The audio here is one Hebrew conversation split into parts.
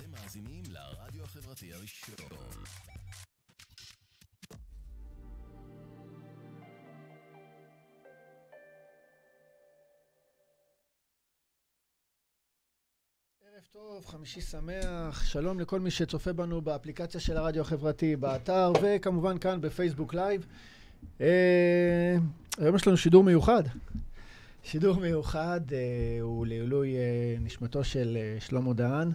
אתם מאזינים לרדיו החברתי הראשון. ערב טוב, חמישי שמח, שלום לכל מי שצופה בנו באפליקציה של הרדיו החברתי, באתר, וכמובן כאן בפייסבוק live. אה, היום יש לנו שידור מיוחד. שידור מיוחד אה, הוא לעילוי אה, נשמתו של אה, שלמה דהן,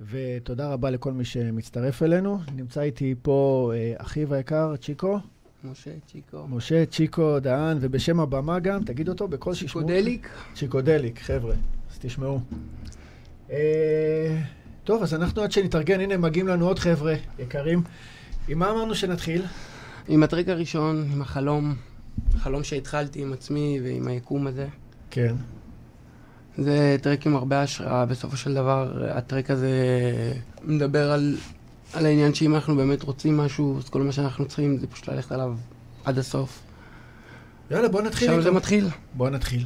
ותודה רבה לכל מי שמצטרף אלינו. נמצא איתי פה אה, אחיו היקר, צ'יקו. משה צ'יקו. משה צ'יקו דהן, ובשם הבמה גם, תגיד אותו בקול שישמעו. צ'יקודליק. צ'יקודליק, חבר'ה, אז תשמעו. אה, טוב, אז אנחנו עד שנתארגן, הנה מגיעים לנו עוד חבר'ה יקרים. עם מה אמרנו שנתחיל? עם הטרק הראשון, עם החלום, החלום שהתחלתי עם עצמי ועם היקום הזה. כן. זה טרק עם הרבה השראה, בסופו של דבר הטרק הזה מדבר על, על העניין שאם אנחנו באמת רוצים משהו, אז כל מה שאנחנו צריכים זה פשוט ללכת עליו עד הסוף. יאללה, בוא נתחיל עכשיו. זה מתחיל. בוא נתחיל.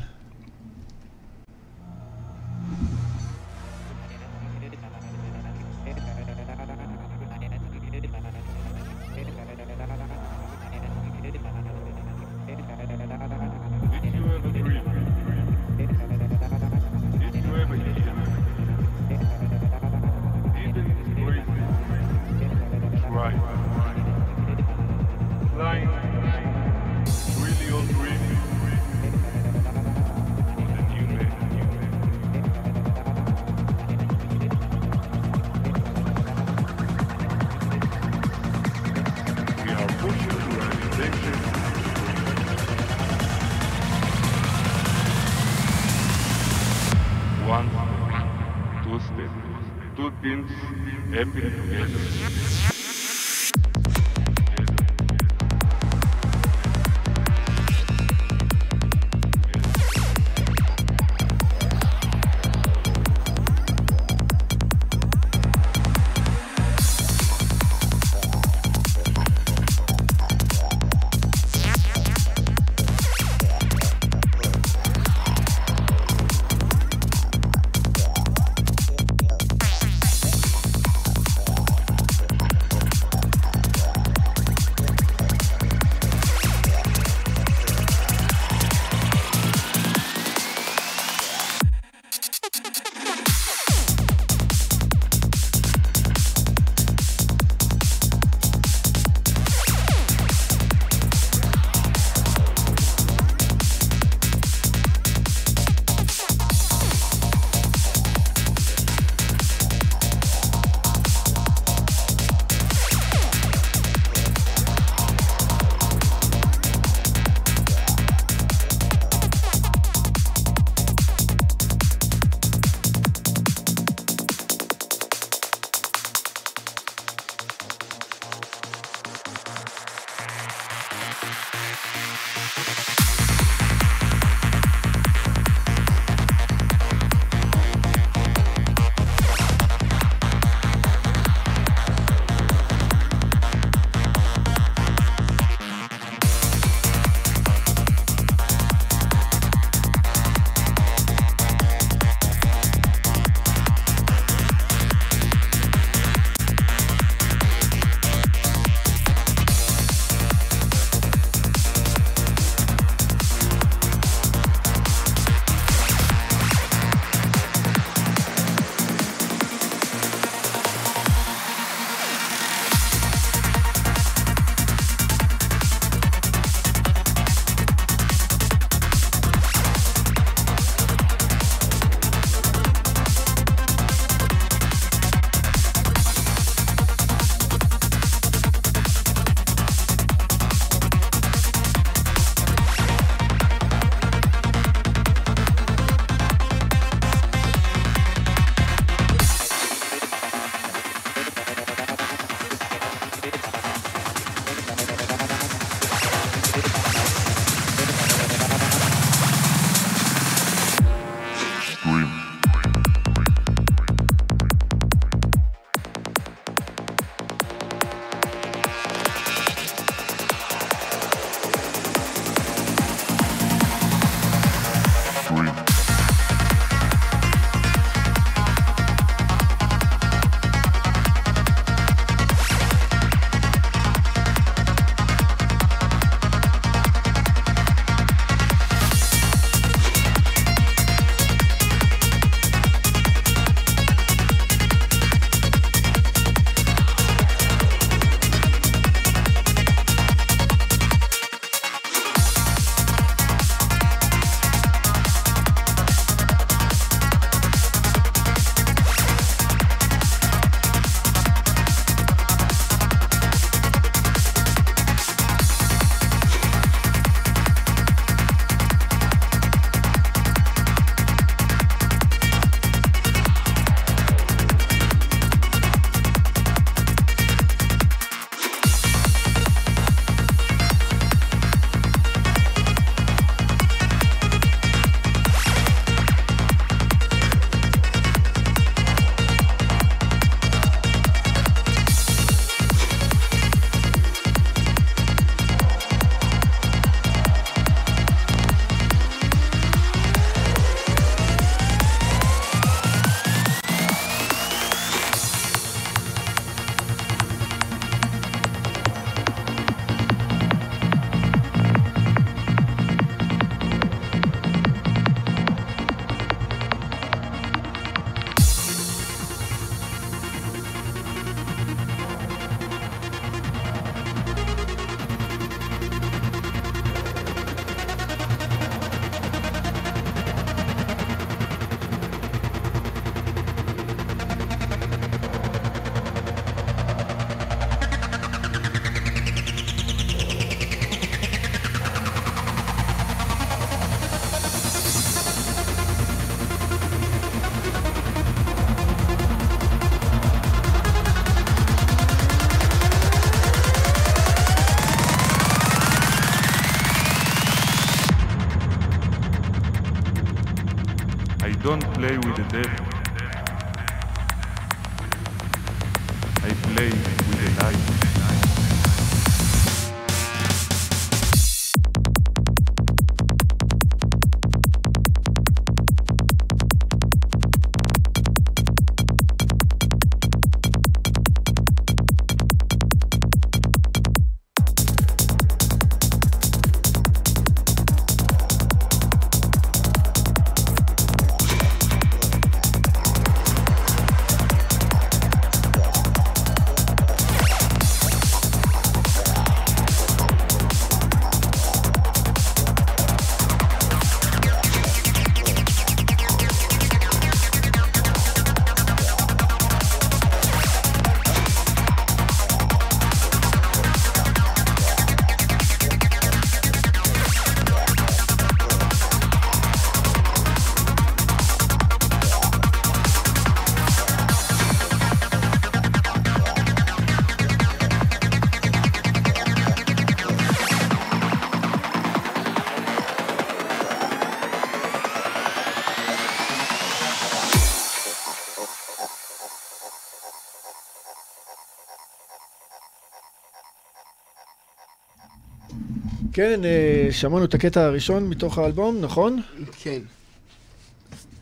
כן, אה, שמענו את הקטע הראשון מתוך האלבום, נכון? כן.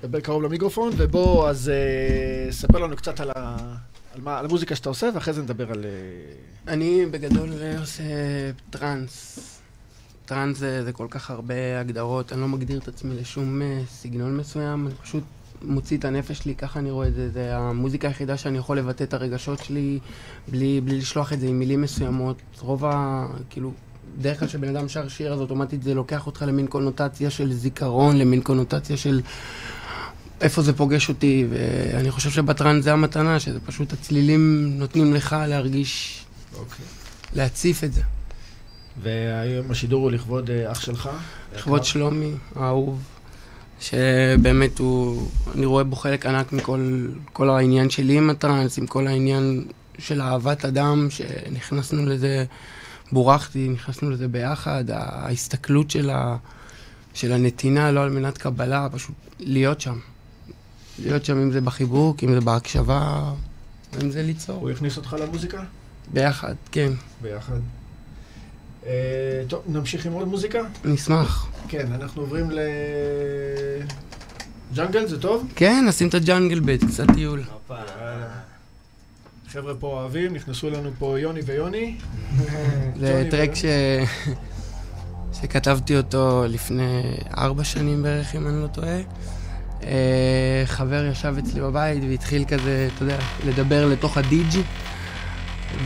דבר קרוב למיקרופון, ובוא, אז אה, ספר לנו קצת על, ה... על, מה, על המוזיקה שאתה עושה, ואחרי זה נדבר על... אה, אני בגדול עושה טראנס. טראנס זה, זה כל כך הרבה הגדרות, אני לא מגדיר את עצמי לשום סגנון מסוים, אני פשוט מוציא את הנפש שלי, ככה אני רואה את זה, זה המוזיקה היחידה שאני יכול לבטא את הרגשות שלי בלי, בלי לשלוח את זה עם מילים מסוימות. רוב ה... כאילו, בדרך כלל כשבן אדם שר שיר, אז אוטומטית זה לוקח אותך למין קונוטציה של זיכרון, למין קונוטציה של איפה זה פוגש אותי, ואני חושב שבטראנס זה המתנה, שזה פשוט הצלילים נותנים לך להרגיש, אוקיי. להציף את זה. והיום השידור הוא לכבוד אה, אח שלך. לכבוד שלומי, האהוב, שבאמת הוא, אני רואה בו חלק ענק מכל כל העניין שלי עם הטראנס, עם כל העניין של אהבת אדם, שנכנסנו לזה, בורחתי, נכנסנו לזה ביחד, ההסתכלות של, ה, של הנתינה, לא על מנת קבלה, פשוט להיות שם. להיות שם, אם זה בחיבוק, אם זה בהקשבה, אם זה ליצור. הוא הכניס אותך למוזיקה? ביחד, כן. ביחד. אה, טוב, נמשיך עם עוד מוזיקה? נשמח. כן, אנחנו עוברים ל... ג'אנגל, זה טוב? כן, נשים את הג'אנגל בית, קצת טיול. חבר'ה פה אוהבים, נכנסו לנו פה יוני ויוני. זה טרק ש... שכתבתי אותו לפני ארבע שנים בערך, אם אני לא טועה. אה, חבר ישב אצלי בבית והתחיל כזה, אתה יודע, לדבר לתוך הדיג'י,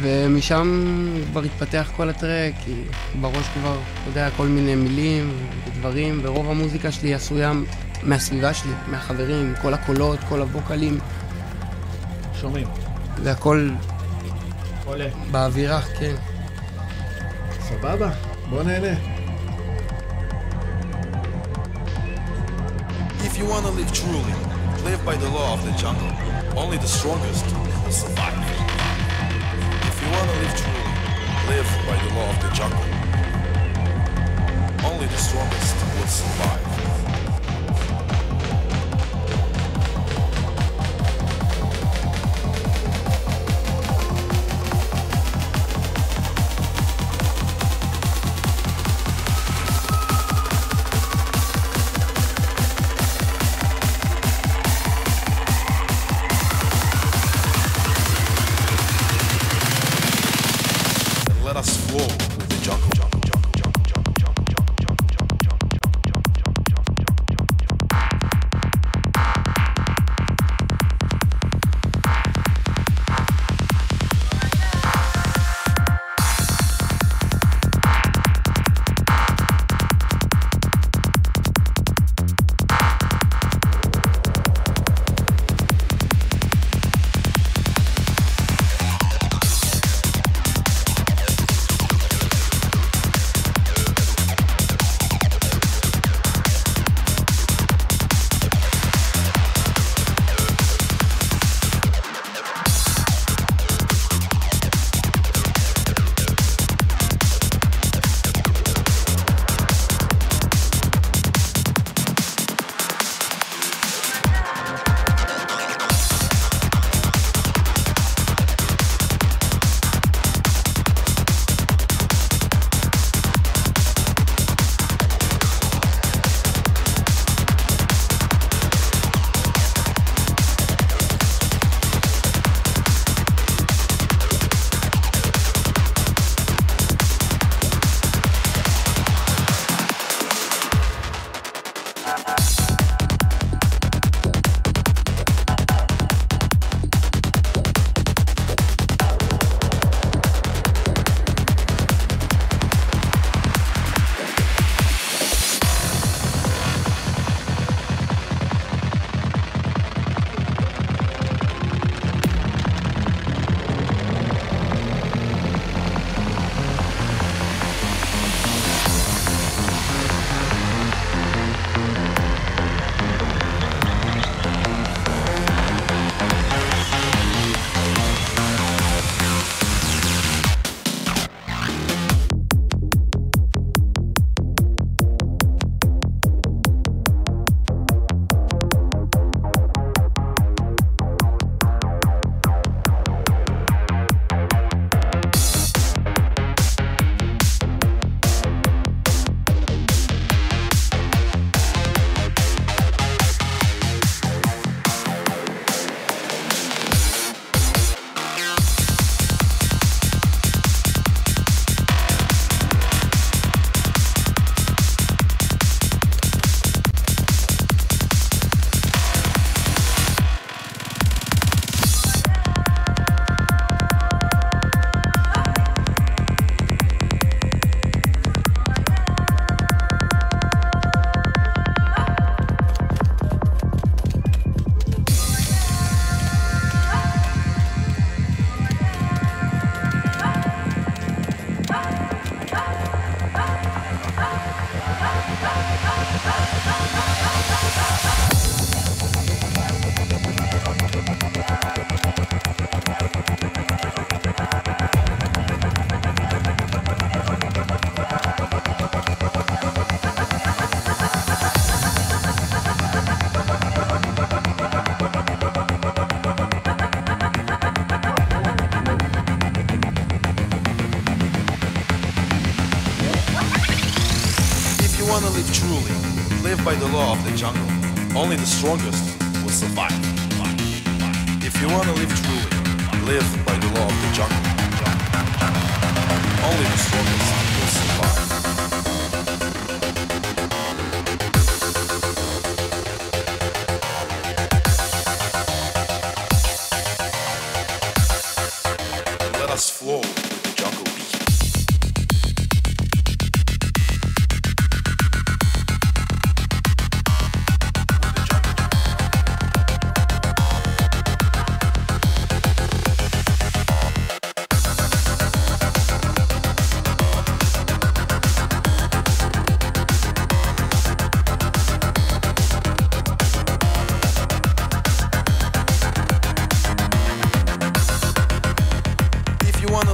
ומשם כבר התפתח כל הטרק, כי בראש כבר, אתה יודע, כל מיני מילים ודברים, ורוב המוזיקה שלי עשויה מהסביבה שלי, מהחברים, כל הקולות, כל הווקלים, שומעים. זה הכל עולה. באווירה, כן. סבבה, בוא נהנה. If you want to live truly, live by the law of the jungle. Only the strongest will survive. If you want to live truly, live by the law of the jungle. Only the strongest will survive.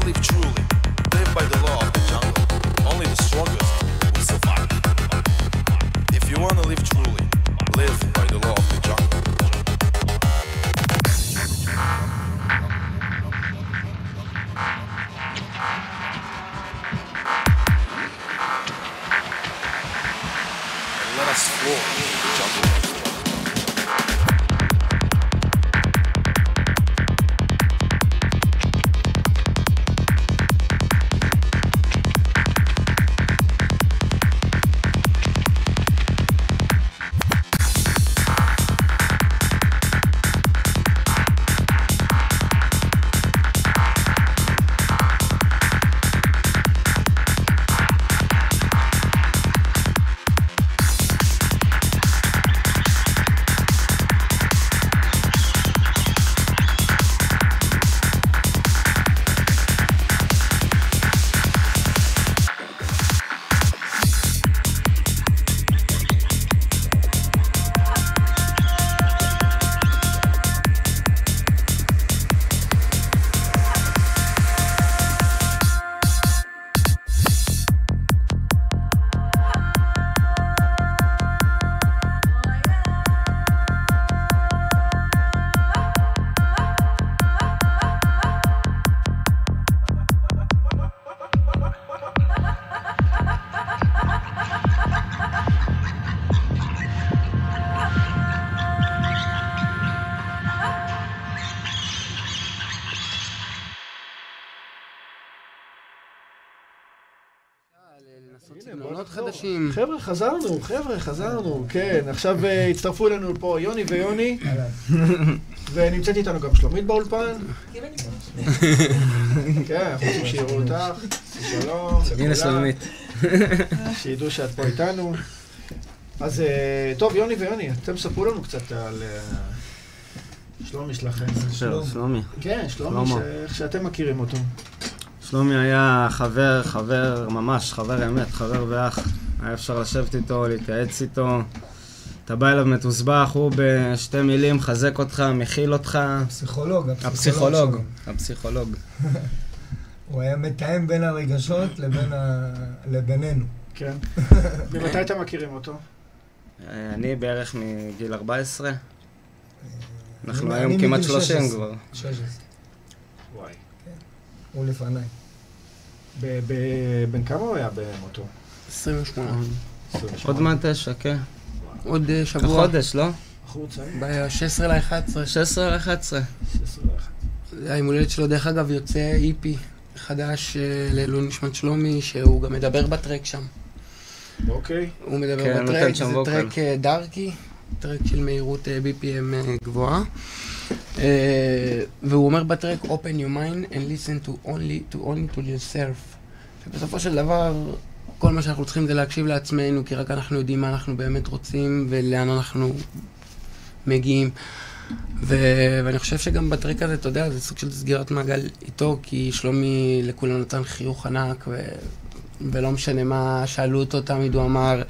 leave true. חדשים. חבר'ה, חזרנו, חבר'ה, חזרנו, כן. עכשיו אה, הצטרפו אלינו פה יוני ויוני, ונמצאת איתנו גם שלומית באולפן. כן, אנחנו רוצים שיראו אותך. שלום לכולם. שידעו שאת פה איתנו. אז אה, טוב, יוני ויוני, אתם ספרו לנו קצת על אה, שלומי שלכם. שלומי. כן, שלומי, איך שאתם מכירים אותו. שלומי היה חבר, חבר ממש, חבר אמת, חבר ואח. היה אפשר לשבת איתו, להתייעץ איתו. אתה בא אליו מתוסבך, הוא בשתי מילים מחזק אותך, מכיל אותך. פסיכולוג, הפסיכולוג, שלו. הפסיכולוג. הוא היה מתאם בין הרגשות לבין ה... לבינינו. כן. ממתי אתם מכירים אותו? אה, אני בערך מגיל 14. אנחנו אני היום כמעט 30 16. כבר. 16. וואי. הוא לפניי. ב- ב- בן כמה הוא היה במותו? 28. עוד מעט תשע, כן. עוד אה, שבוע. כחודש, לא? בחור צעיר. ב-16 ל-11. 16 ל-11. 16 ואחת. היום הולדת שלו, דרך אגב, יוצא איפי חדש אה, לעילוי נשמת שלומי, שהוא גם מדבר בטרק שם. אוקיי. הוא מדבר כן, בטרק, זה ווקל. טרק אה, דארקי, טרק של מהירות BPM גבוהה. והוא אומר בטרק, open your mind and listen to only to only to yourself. ובסופו של דבר, כל מה שאנחנו צריכים זה להקשיב לעצמנו, כי רק אנחנו יודעים מה אנחנו באמת רוצים ולאן אנחנו מגיעים. ו- ואני חושב שגם בטרק הזה, אתה יודע, זה סוג של סגירת מעגל איתו, כי שלומי לכולם נתן חיוך ענק, ו- ולא משנה מה שאלו אותו תמיד, הוא אמר,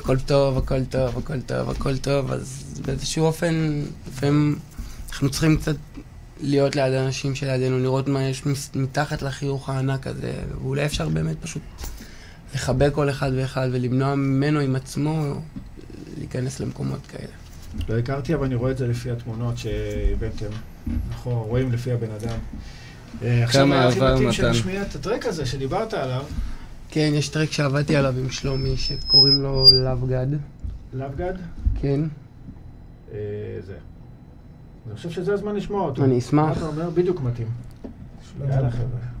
הכל טוב, הכל טוב, הכל טוב, הכל טוב, אז באיזשהו אופן, לפעמים אנחנו צריכים קצת להיות ליד האנשים שלידינו, לראות מה יש מתחת לחיוך הענק הזה, ואולי אפשר באמת פשוט לחבק כל אחד ואחד ולמנוע ממנו עם עצמו להיכנס למקומות כאלה. לא הכרתי, אבל אני רואה את זה לפי התמונות שהבאתם. נכון, רואים לפי הבן אדם. אה, עכשיו כמה היה הכי מתאים מתן. שנשמיע את הטרק הזה שדיברת עליו. כן, יש טרק שעבדתי עליו עם שלומי, שקוראים לו Love God. Love God? כן. אה, זה. אני חושב שזה הזמן לשמוע אותו. אני אשמח. מה אתה אומר? בדיוק מתאים. יאללה חבר'ה.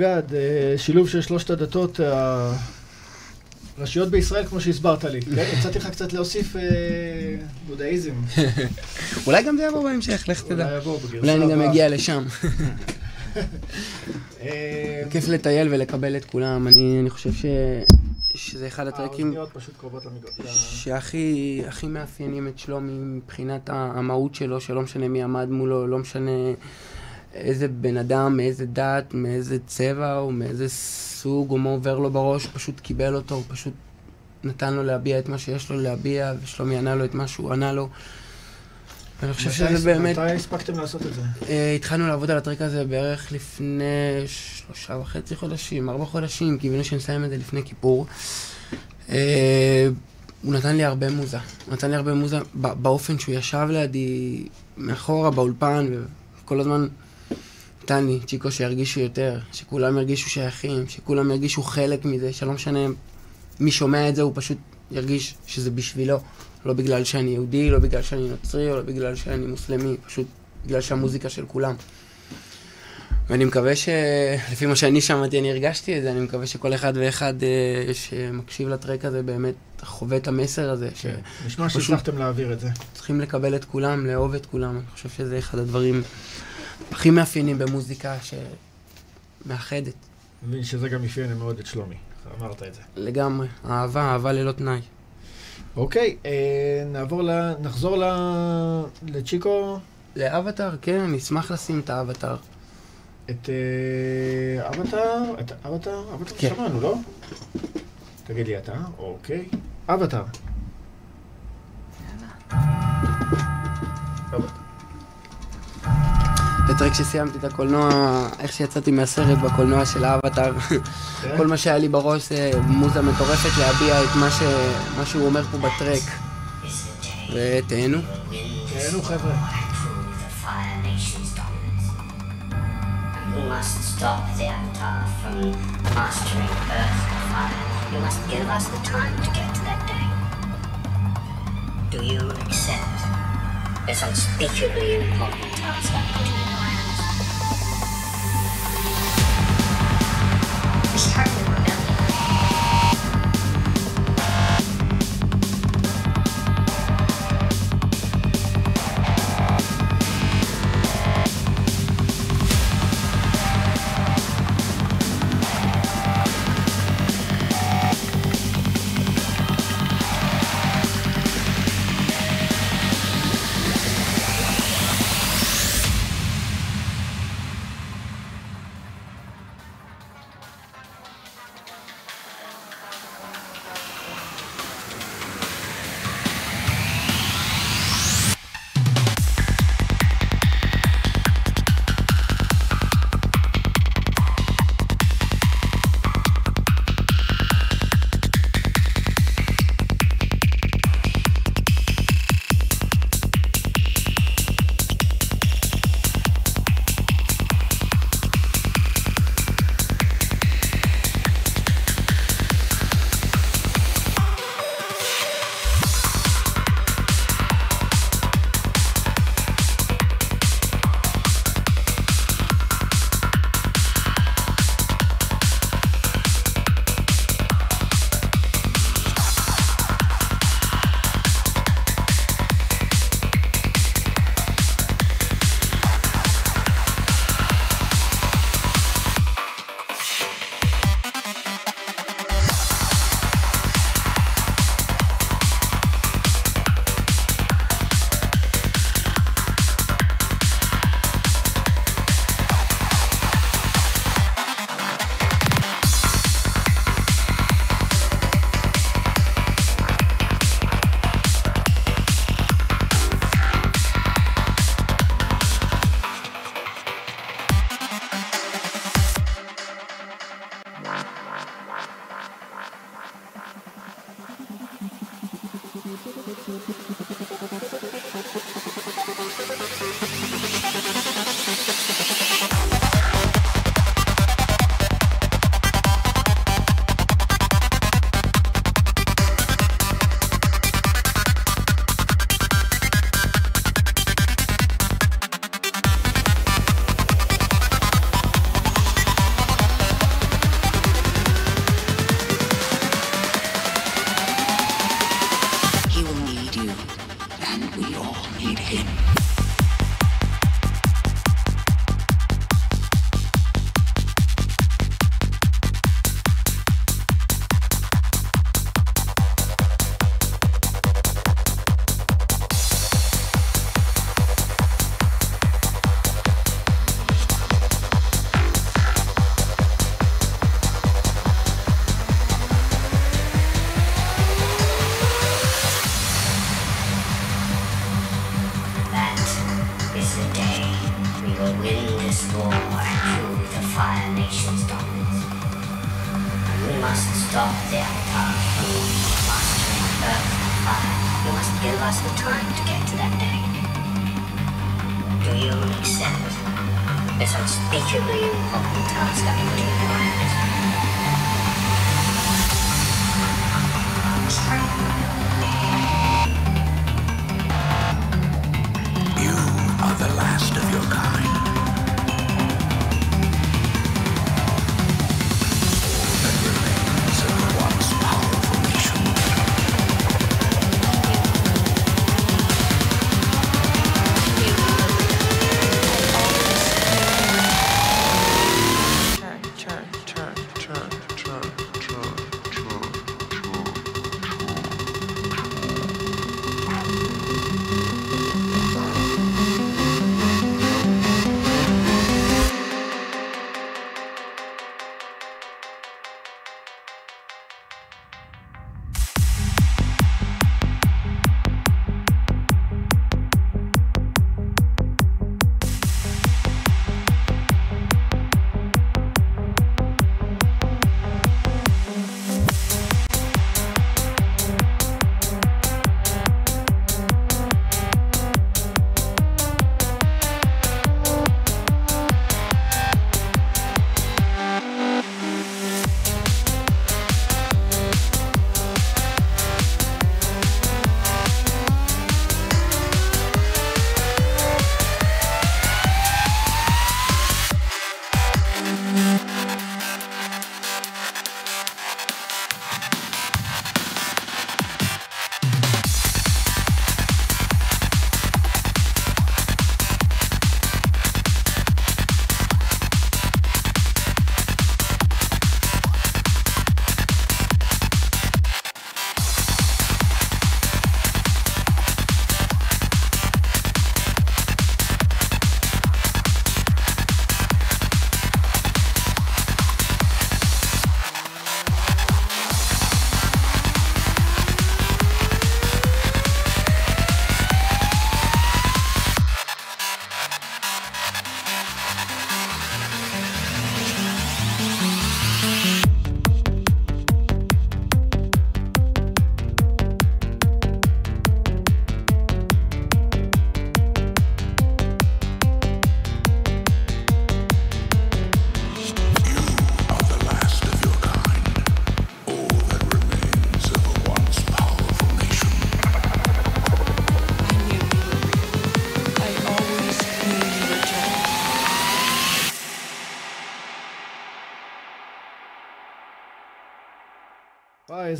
לאבגד, אה, שילוב של שלושת הדתות הראשיות בישראל, כמו שהסברת לי. כן, הצעתי לך קצת להוסיף אה, בודהיזם. אולי גם זה יבוא בהמשך, לך תדע. אולי אני גם. אגיע לשם. אה, כיף לטייל ולקבל את כולם. אני חושב ש... שזה אחד הטרקים. שהכי הכי מאפיינים את שלומי מבחינת המהות שלו, שלא משנה מי עמד מולו, לא משנה איזה בן אדם, מאיזה דת, מאיזה צבע או מאיזה סוג או מה עובר לו בראש, הוא פשוט קיבל אותו, הוא פשוט נתן לו להביע את מה שיש לו להביע, ושלומי ענה לו את מה שהוא ענה לו. ואני חושב שזה באמת... מתי הספקתם לעשות את זה? אה, התחלנו לעבוד על הטרק הזה בערך לפני שלושה וחצי חודשים, ארבע חודשים, קיווינו שנסיים את זה לפני כיפור. אה, הוא נתן לי הרבה מוזה. הוא נתן לי הרבה מוזה באופן שהוא ישב לידי מאחורה באולפן, וכל הזמן נתן לי, צ'יקו, שירגישו יותר, שכולם ירגישו שייכים, שכולם ירגישו חלק מזה, שלא משנה מי שומע את זה, הוא פשוט ירגיש שזה בשבילו. לא בגלל שאני יהודי, לא בגלל שאני נוצרי, או לא בגלל שאני מוסלמי, פשוט בגלל שהמוזיקה של כולם. ואני מקווה ש... לפי מה שאני שמעתי, אני הרגשתי את זה, אני מקווה שכל אחד ואחד אה, שמקשיב לטרק הזה באמת חווה את המסר הזה, כן. נשמע פשוט- שהצלחתם להעביר את זה. שצריכים לקבל את כולם, לאהוב את כולם. אני חושב שזה אחד הדברים הכי מאפיינים במוזיקה שמאחדת. מבין שזה גם אפיין מאוד את שלומי. אמרת את זה. לגמרי. אהבה, אהבה ללא תנאי. אוקיי, אה, נעבור ל... נחזור ל... לצ'יקו, לאבטאר, כן, אני אשמח לשים את האבטאר. את אה, אבטאר, את אבטאר, אבטאר כן. שמענו, לא? תגיד לי אתה, אוקיי. אבטאר. זה טרק שסיימתי את הקולנוע, איך שיצאתי מהסרט בקולנוע של האבטאר. כן? כל מה שהיה לי בראש זה מוזה מטורפת להביע את מה, ש... מה שהוא אומר פה בטרק. ותהנו. תהנו חבר'ה. fire nation's dominance. And you must stop the Avatar from mastering Earth and fire. You must give us the time to get to that day. Do you accept It's unspeakably important aspect between.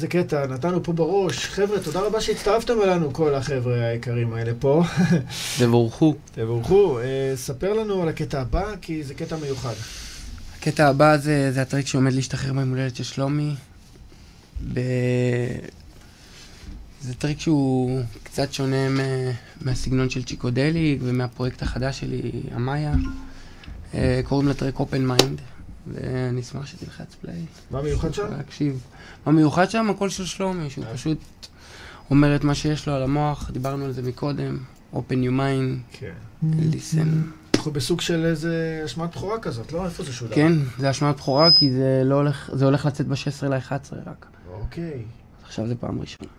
איזה קטע, נתנו פה בראש. חבר'ה, תודה רבה שהצטרפתם אלינו, כל החבר'ה היקרים האלה פה. תבורכו. תבורכו. אה, ספר לנו על הקטע הבא, כי זה קטע מיוחד. הקטע הבא זה, זה ה track שעומד להשתחרר ביום הולדת של שלומי. ב... זה track שהוא קצת שונה מ... מהסגנון של צ'יקודליק ומהפרויקט החדש שלי, המאיה. אה, קוראים ל track Open Mind, ואני אשמח שתלחץ פליי. מה מיוחד שם? להקשיב. מה מיוחד שם? הקול של שלומי, שהוא פשוט אומר את מה שיש לו על המוח, דיברנו על זה מקודם. open your mind, כן. listen. אנחנו בסוג של איזה אשמת בכורה כזאת, לא? איפה זה שודר? כן, זה אשמת בכורה, כי זה לא זה הולך לצאת ב-16 ל-11 רק. אוקיי. עכשיו זה פעם ראשונה.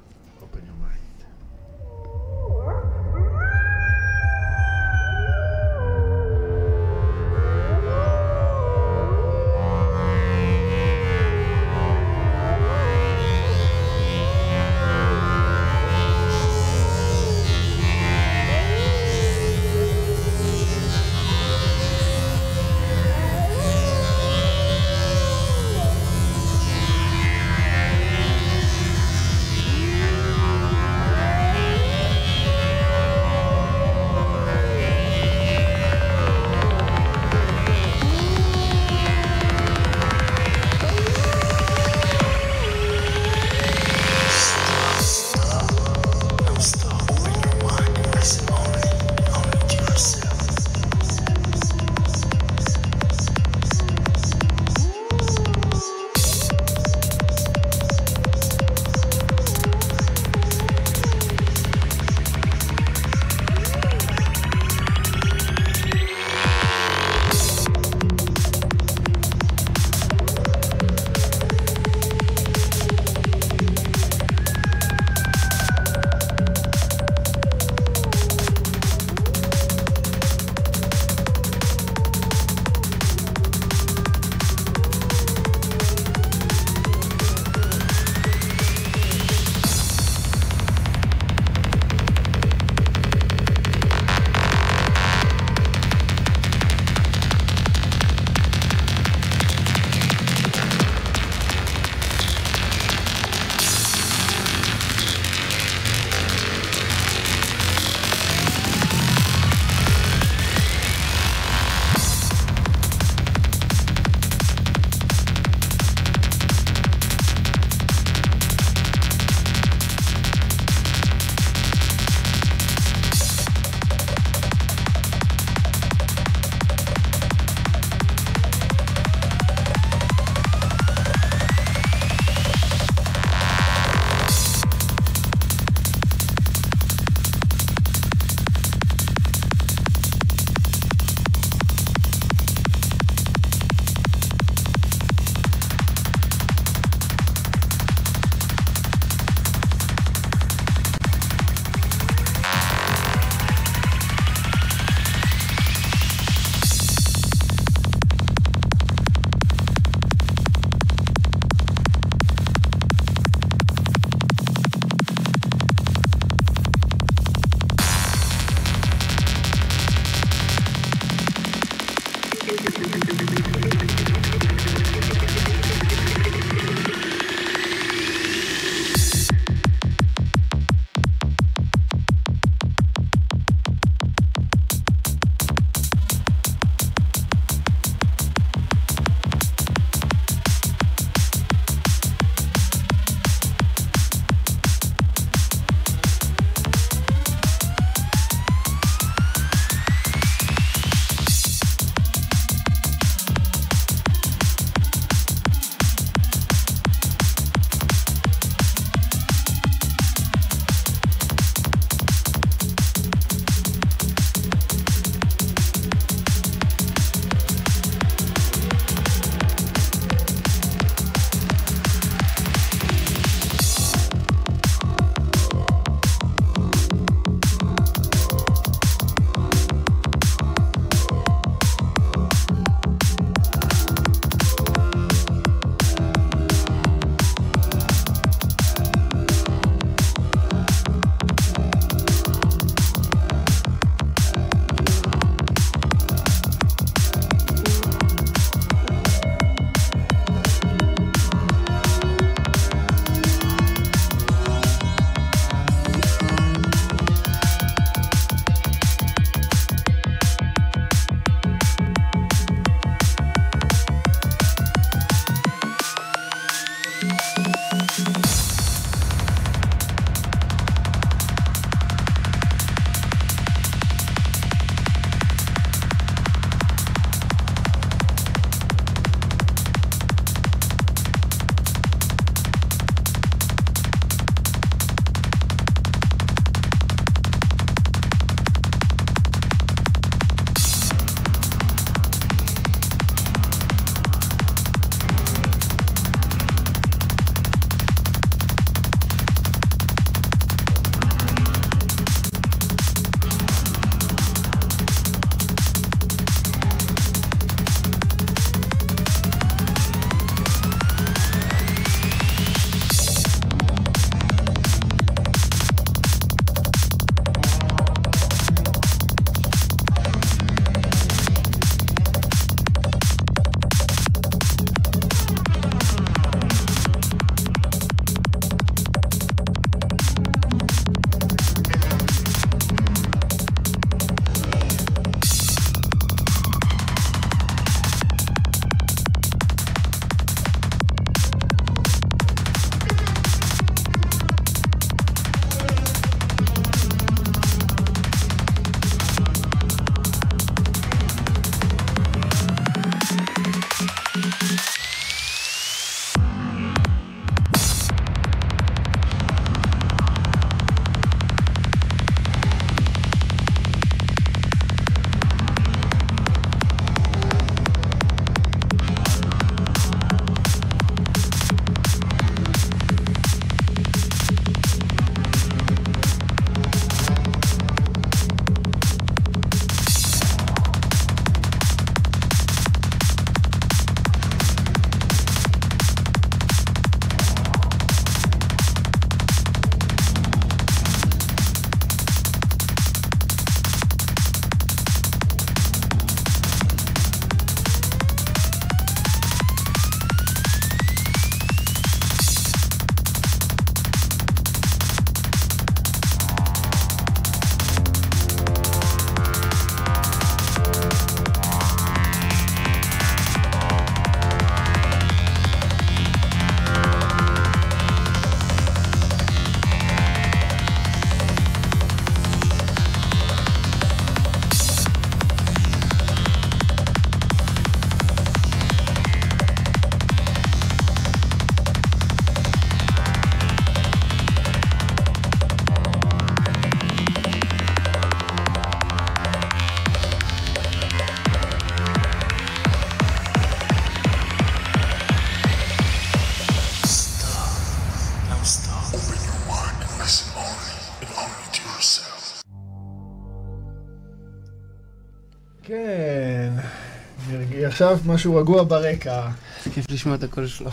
עכשיו משהו רגוע ברקע. כיף לשמוע את הקול שלו.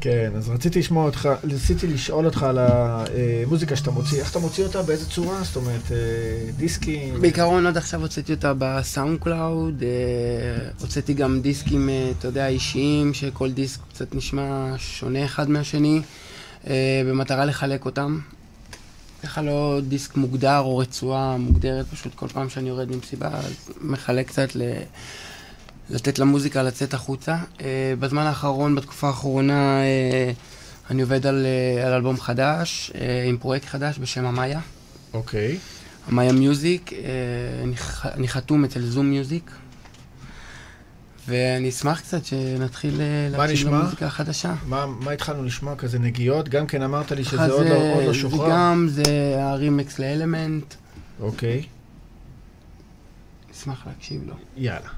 כן, אז רציתי לשמוע אותך, רציתי לשאול אותך על המוזיקה שאתה מוציא, איך אתה מוציא אותה, באיזה צורה? זאת אומרת, אה, דיסקים? בעיקרון עד עכשיו הוצאתי אותה ב SoundCloud, אה, הוצאתי גם דיסקים, אה, אתה יודע, אישיים, שכל דיסק קצת נשמע שונה אחד מהשני, אה, במטרה לחלק אותם. ככה לא דיסק מוגדר או רצועה מוגדרת, פשוט כל פעם שאני יורד ממסיבה, אז מחלק קצת ל... לתת למוזיקה לצאת החוצה. אה, בזמן האחרון, בתקופה האחרונה, אה, אני עובד על, אה, על אלבום חדש, אה, עם פרויקט חדש בשם המאיה. אוקיי. המאיה מיוזיק, אני, ח- אני חתום אצל זום מיוזיק, ואני אשמח קצת שנתחיל להקשיב? למוזיקה החדשה. מה, מה התחלנו לשמוע כזה נגיעות? גם כן אמרת לי שזה עוד לא, זה- עוד לא זה שוחרר. גם, זה הרימקס לאלמנט, אוקיי, אשמח להקשיב לו. יאללה.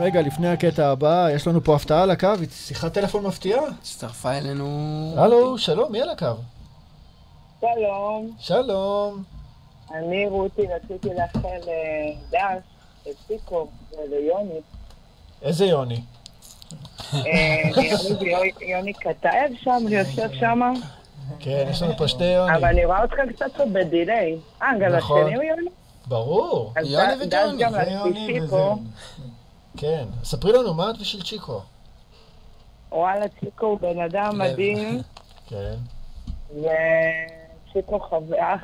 רגע, לפני הקטע הבא, יש לנו פה הפתעה על הקו, שיחת טלפון מפתיעה. הצטרפה אלינו... הלו, שלום, מי על הקו? שלום, שלום. אני רותי, רציתי לאחל לדש, לציקו וליוני. איזה יוני? אה, יוני כתב שם, יושב שם, כן, יש לנו פה שתי יוני. אבל אני רואה אתכם קצת פה בדיליי. אה, גם נכון. השני הוא יוני? ברור. אז יוני וג'וני. כן. ספרי לנו מה את בשביל צ'יקו. וואלה, ציקו הוא בן אדם לב. מדהים, כן. וצ'יקו חבר, אח,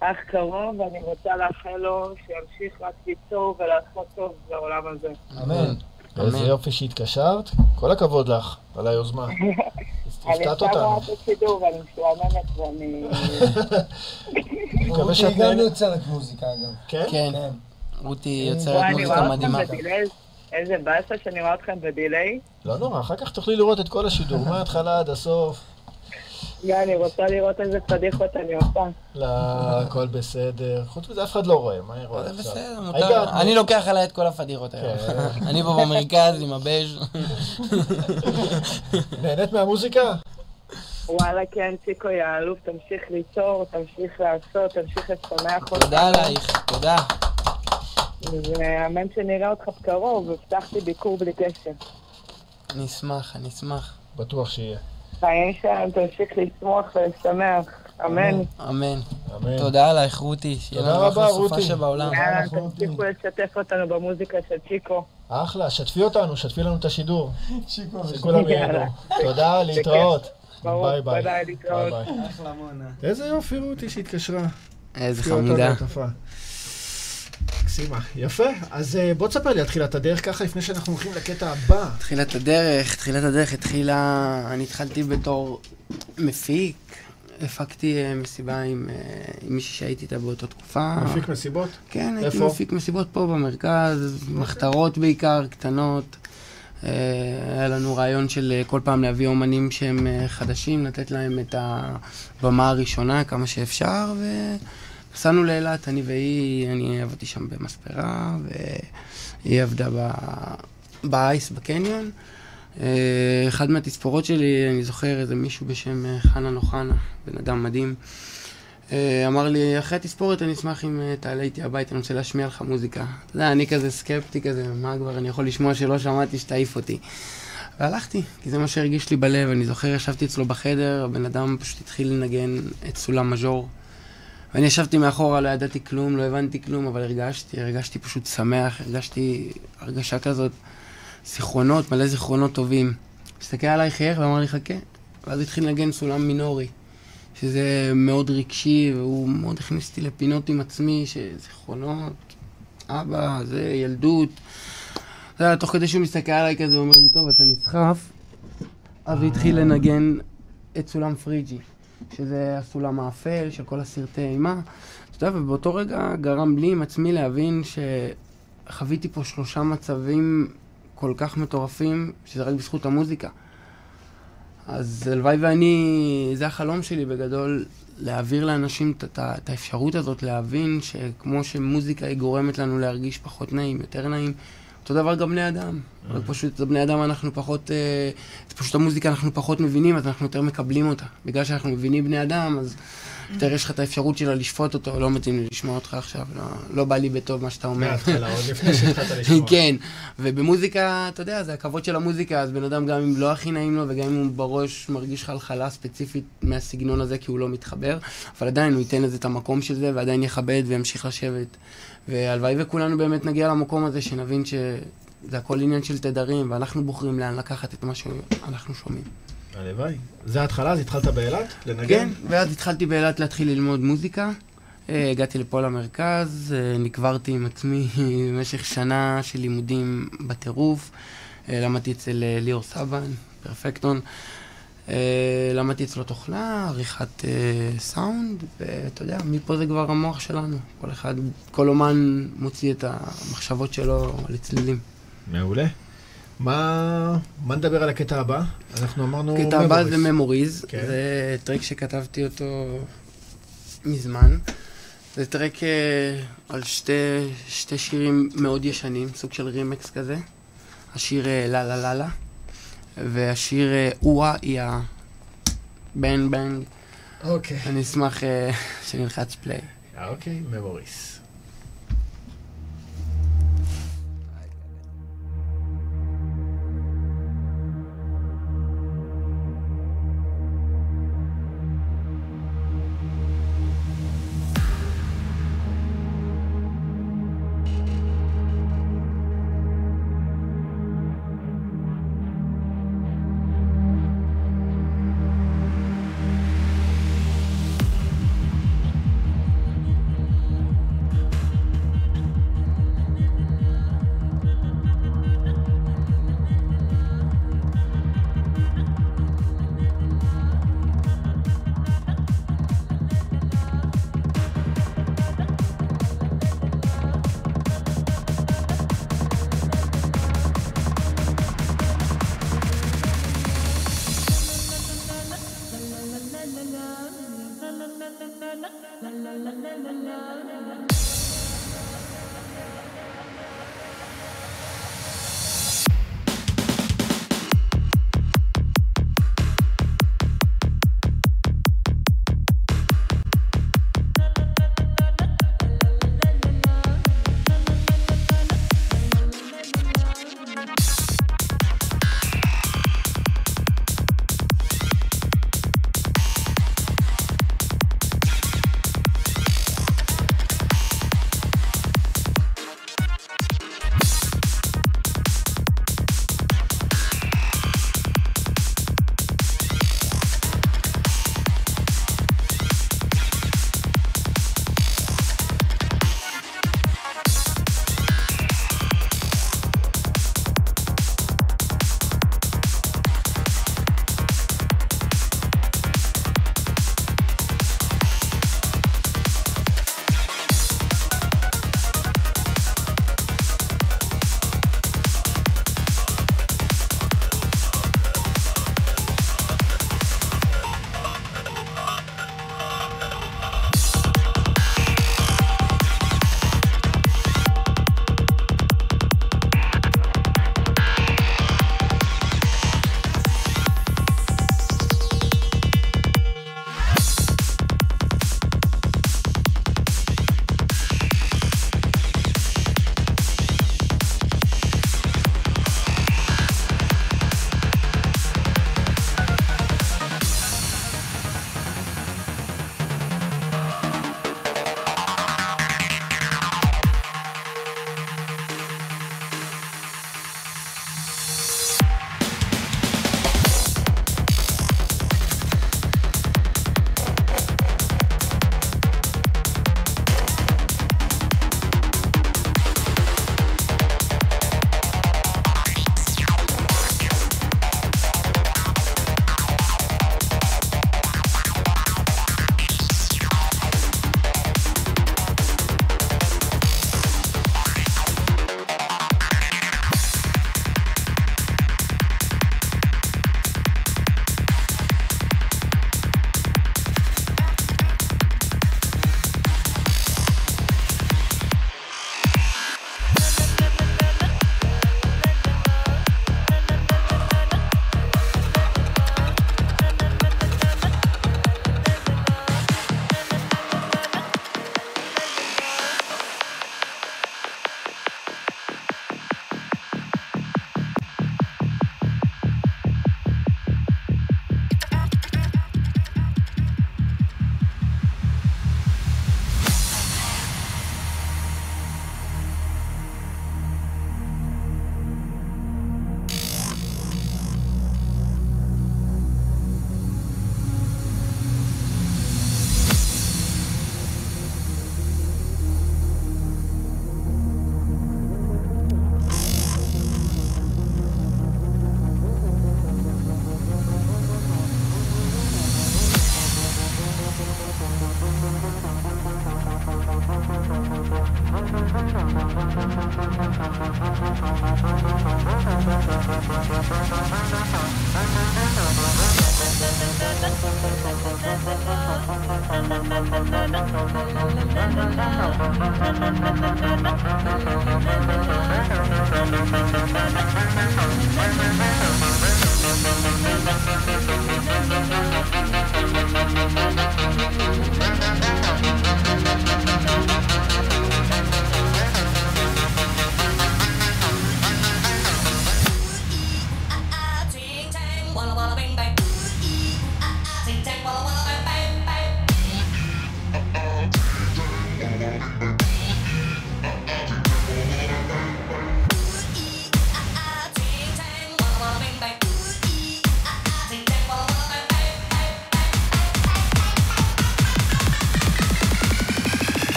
אח קרוב, ואני רוצה לאחל לו שימשיך רק ליצור ולעשות טוב לעולם הזה. אמן. איזה יופי שהתקשרת. כל הכבוד לך על היוזמה. אני הפתעת אותנו. את השידור ואני משועממת ואני... אני רותי גם. יוצרת מוזיקה אגב. כן? כן, כן. רותי יוצרת אני מוזיקה מדהימה. איזה באסה שאני רואה אתכם בדיליי. לא נורא, אחר כך תוכלי לראות את כל השידור, מההתחלה עד הסוף. לא, אני רוצה לראות איזה פדיחות אני עושה. לא, הכל בסדר. חוץ מזה אף אחד לא רואה, מה אני רואה עכשיו? בסדר, אני לוקח עליי את כל הפדיחות היום. כן. אני פה במרכז עם הבז'. נהנית מהמוזיקה? וואלה, כן, ציקו יא אלוף, תמשיך ליצור, תמשיך לעשות, תמשיך לשמח אותנו. תודה עלייך, תודה. ואמן שנראה אותך בקרוב, הבטחתי ביקור בלי קשר. אני אשמח, אני אשמח. בטוח שיהיה. חיים שם, תמשיך לשמוח ולשמח. אמן. אמן. אמן. תודה עלייך, רותי. שיהיה תודה לנו רבה, רותי. שבעולם. יאללה, תמשיכו לשתף אותנו במוזיקה של צ'יקו. אחלה, שתפי אותנו, שתפי לנו את השידור. שיקו שכולם ייהנו. תודה, להתראות. ביי ביי. ביי, להתראות. ביי. אחלה מונה. איזה יופי רותי שהתקשרה. איזה חמודה. מקסימה. יפה. אז אה, בוא תספר לי על תחילת הדרך ככה, לפני שאנחנו הולכים לקטע הבא. תחילת הדרך, תחילת הדרך התחילה, אני התחלתי בתור מפיק, הפקתי אה, מסיבה עם, אה, עם מישהי שהייתי איתה באותה תקופה. מפיק מסיבות? כן, הייתי איפה? מפיק מסיבות פה במרכז, מחתרות בעיקר, קטנות. היה לנו רעיון של כל פעם להביא אומנים שהם חדשים, לתת להם את הבמה הראשונה כמה שאפשר, ונסענו לאילת, אני והיא, אני עבדתי שם במספרה, והיא עבדה ב... באייס בקניון. אה, אחד מהתספורות שלי, אני זוכר איזה מישהו בשם אה, חנן אוחנה, בן אדם מדהים. אה, אמר לי, אחרי התספורת אני אשמח אם תעלה איתי הביתה, אני רוצה להשמיע לך מוזיקה. אתה יודע, אני כזה סקפטי כזה, מה כבר אני יכול לשמוע שלא שמעתי שתעיף אותי. והלכתי, כי זה מה שהרגיש לי בלב. אני זוכר, ישבתי אצלו בחדר, הבן אדם פשוט התחיל לנגן את סולם מז'ור. ואני ישבתי מאחורה, לא ידעתי כלום, לא הבנתי כלום, אבל הרגשתי, הרגשתי פשוט שמח, הרגשתי הרגשה כזאת, זיכרונות, מלא זיכרונות טובים. הסתכל עליי, חייך ואמר לי, חכה. ואז התחיל לנגן סולם מינורי, שזה מאוד רגשי, והוא מאוד הכניס אותי לפינות עם עצמי, שזיכרונות, אבא, זה, ילדות. אתה יודע, תוך כדי שהוא מסתכל עליי כזה, הוא אומר לי, טוב, אתה נסחף. אז התחיל לנגן את סולם פריג'י, שזה הסולם האפל של כל הסרטי אימה. אתה יודע, ובאותו רגע גרם לי עם עצמי להבין שחוויתי פה שלושה מצבים כל כך מטורפים, שזה רק בזכות המוזיקה. אז הלוואי ואני, זה החלום שלי בגדול, להעביר לאנשים את- האפשרות הזאת, להבין שכמו שמוזיקה היא גורמת לנו להרגיש פחות נעים, יותר נעים, אותו דבר גם בני אדם. רק פשוט, בני אדם אנחנו פחות, אה, פשוט המוזיקה אנחנו פחות מבינים, אז אנחנו יותר מקבלים אותה. בגלל שאנחנו מבינים בני אדם, אז יותר יש לך את האפשרות שלה לשפוט אותו, לא מתאים לי לשמוע אותך עכשיו, לא, לא בא לי בטוב מה שאתה אומר. מההתחלה, עוד לפני שהתחלת לשמוע. כן, ובמוזיקה, אתה יודע, זה הכבוד של המוזיקה, אז בן אדם גם אם לא הכי נעים לו, וגם אם הוא בראש מרגיש חלחלה ספציפית מהסגנון הזה, כי הוא לא מתחבר, אבל עדיין הוא ייתן לזה את המקום של זה, ועדיין יכבד וימשיך לשבת. והלוואי וכולנו באמת נגיע למקום הזה, שנבין שזה הכל עניין של תדרים, ואנחנו בוחרים לאן לקחת את מה שאנחנו שומעים. הלוואי. זה ההתחלה, אז התחלת באילת? לנגן? כן, ואז התחלתי באילת להתחיל ללמוד מוזיקה. אה, הגעתי לפה למרכז, אה, נקברתי עם עצמי במשך שנה של לימודים בטירוף. אה, למדתי אצל ליאור סבן, פרפקטון. אה, למדתי אצלו תוכנה, עריכת אה, סאונד, ואתה יודע, מפה זה כבר המוח שלנו. כל אחד, כל אומן מוציא את המחשבות שלו על צלילים. מעולה. מה מה נדבר על הקטע הבא? אנחנו אמרנו... הקטע הבא. זה Memories, כן. זה track שכתבתי אותו מזמן. זה track אה, על שתי, שתי שירים מאוד ישנים, סוג של רימקס כזה. השיר לה לה לה לה, והשיר אה, אואה היא ה bang bang. אוקיי. אני אשמח אה, שנלחץ play. אוקיי, Memories.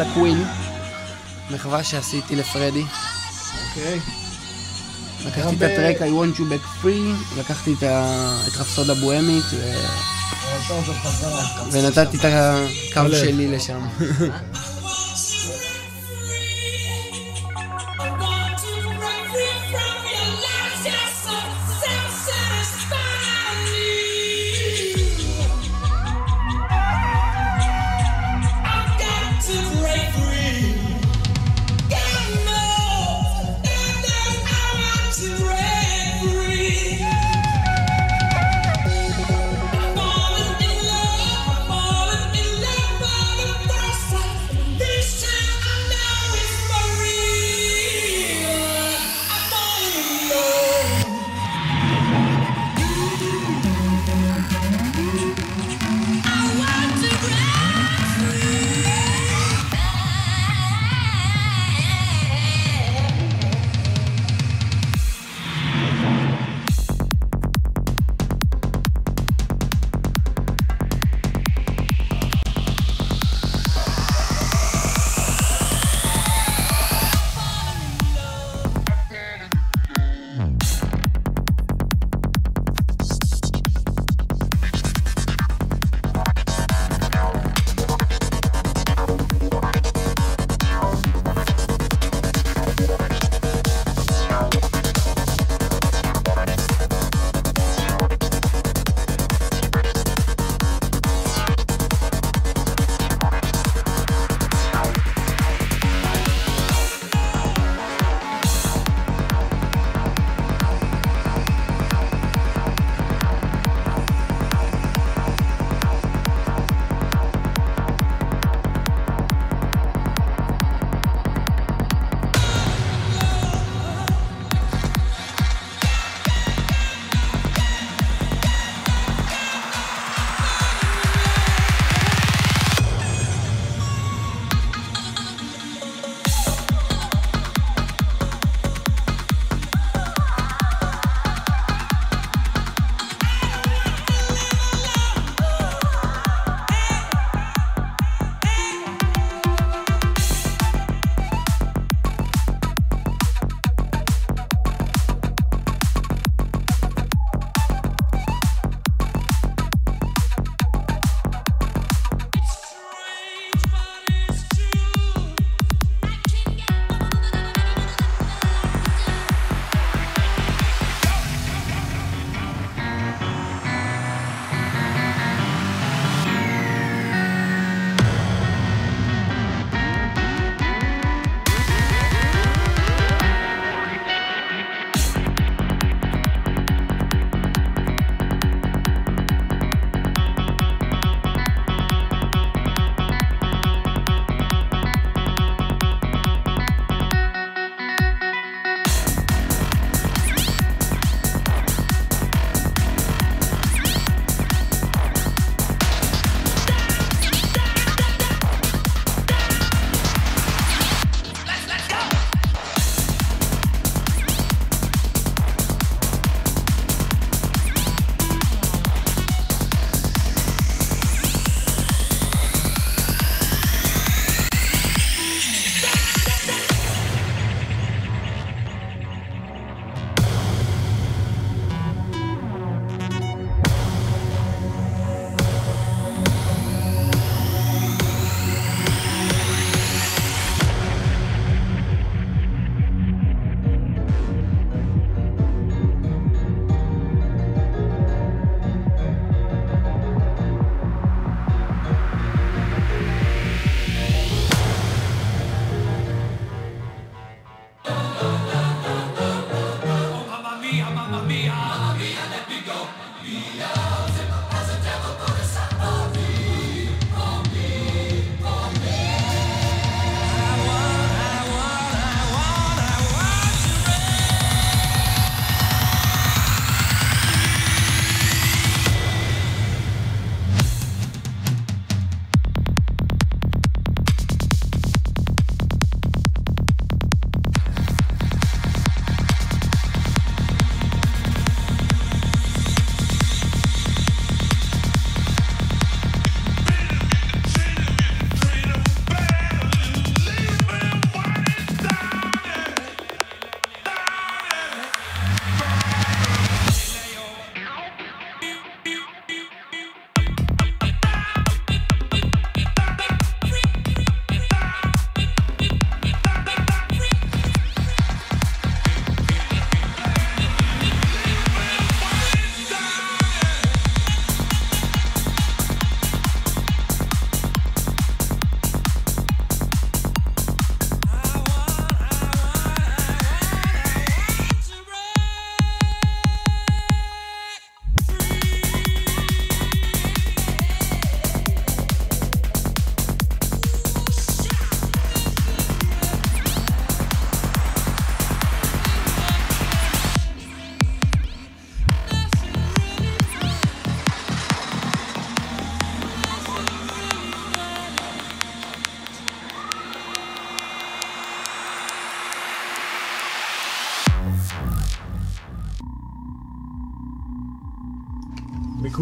אנחנו מקשיבים לקווין, מחווה שעשיתי לפרדי. אוקיי. לקחתי את הטרק I want you back free, לקחתי את רפסודה בוהמית ו- ונתתי את הקו. שלי לשם.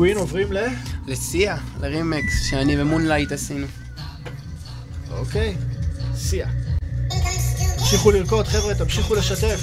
הפינגווין עוברים ל... לסיה, לרימקס שאני ו Moonlight עשינו. אוקיי, סיה. תמשיכו לרקוד, חבר'ה, תמשיכו לשתף.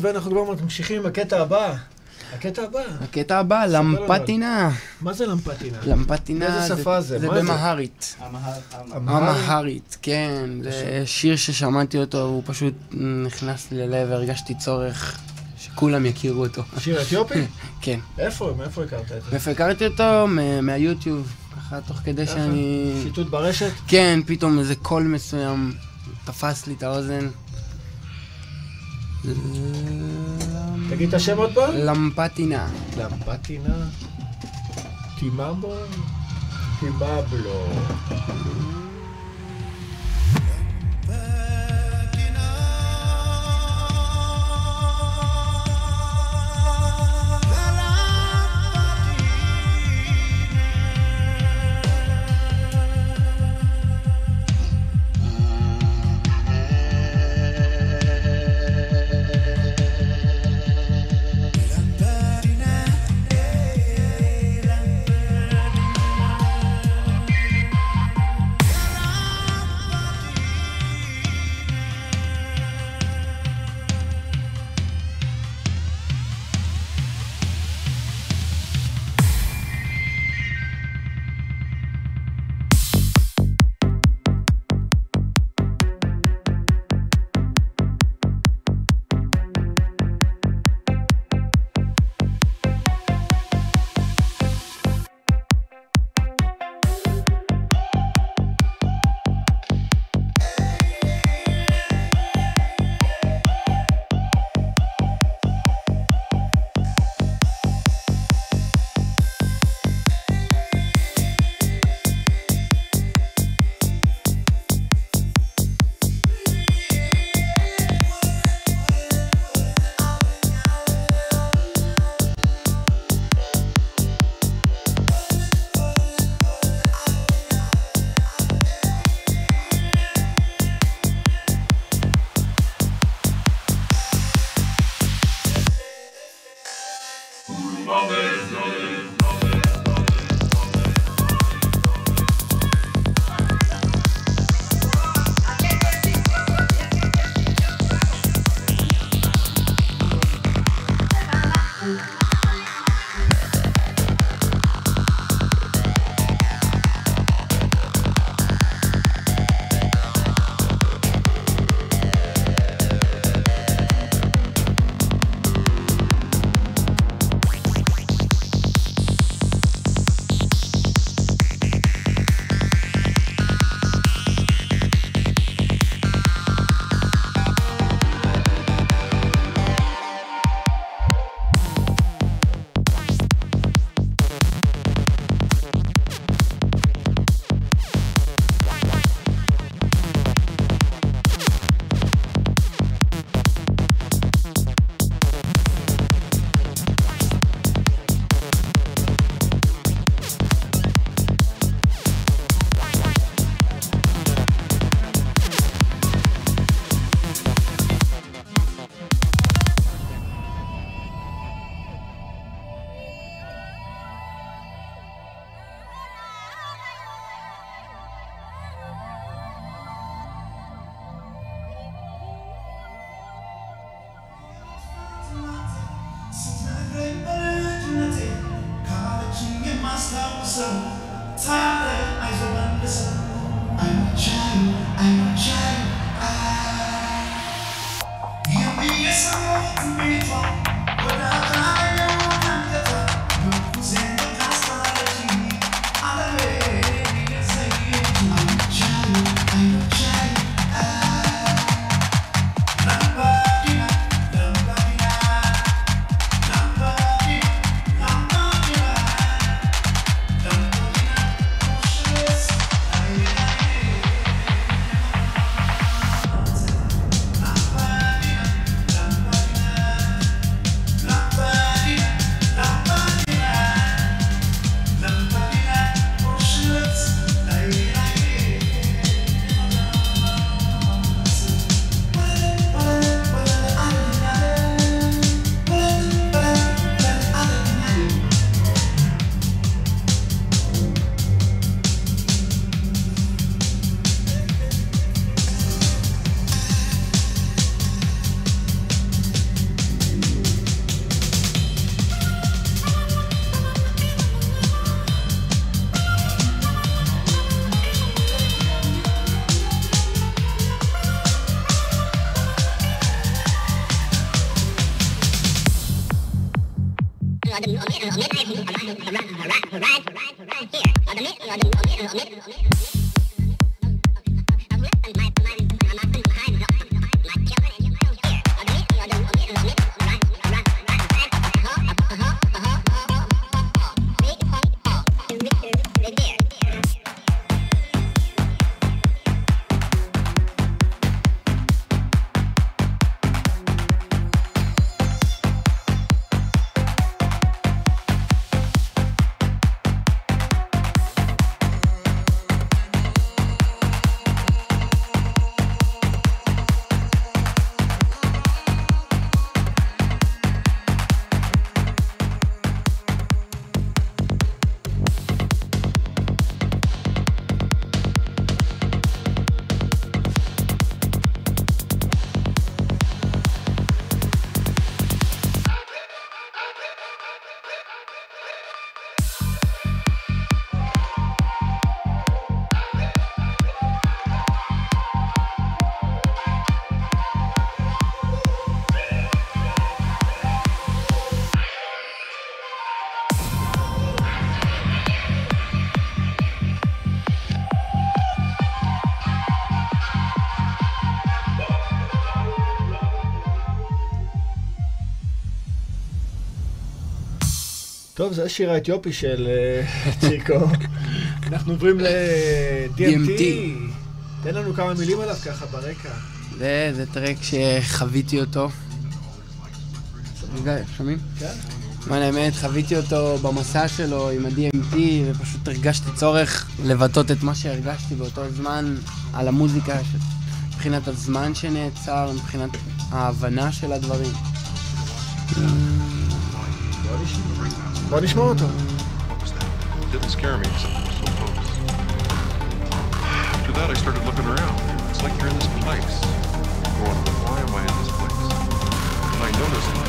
ואנחנו כבר ממשיכים עם הקטע הבא. הקטע הבא. הקטע הבא, למפטינה. מה זה למפטינה? למפטינה באיזה שפה זה? זה מה זה? במהרית. אמהרית, כן. זה שיר ששמעתי אותו, הוא פשוט נכנס לי ללב, הרגשתי צורך שכולם יכירו אותו. שיר אתיופי? כן. איפה? מאיפה הכרת את זה? מאיפה הכרתי אותו? מהיוטיוב, ככה תוך כדי? שאני... שיטוט ברשת? כן, פתאום איזה קול מסוים תפס לי את האוזן. תגיד את השם עוד פעם. למפטינה. למפטינה. טימבו? טימבלו. טוב, זה השיר האתיופי של אה, צ'יקו. אנחנו עוברים ל-DMT. DMT. תן לנו כמה מילים עליו ככה ברקע. זה, זה טרק שחוויתי אותו. שומעים? כן. למען האמת, חוויתי אותו במסע שלו עם ה-DMT, ופשוט הרגשתי צורך לבטא את מה שהרגשתי באותו זמן על המוזיקה, מבחינת הזמן שנעצר, מבחינת ההבנה של הדברים. בוא נשמע War nicht Mauter. Didn't scare me because it was so close. After that, I started looking around. It's like you're in this place. Going, why am I in this place? And I noticed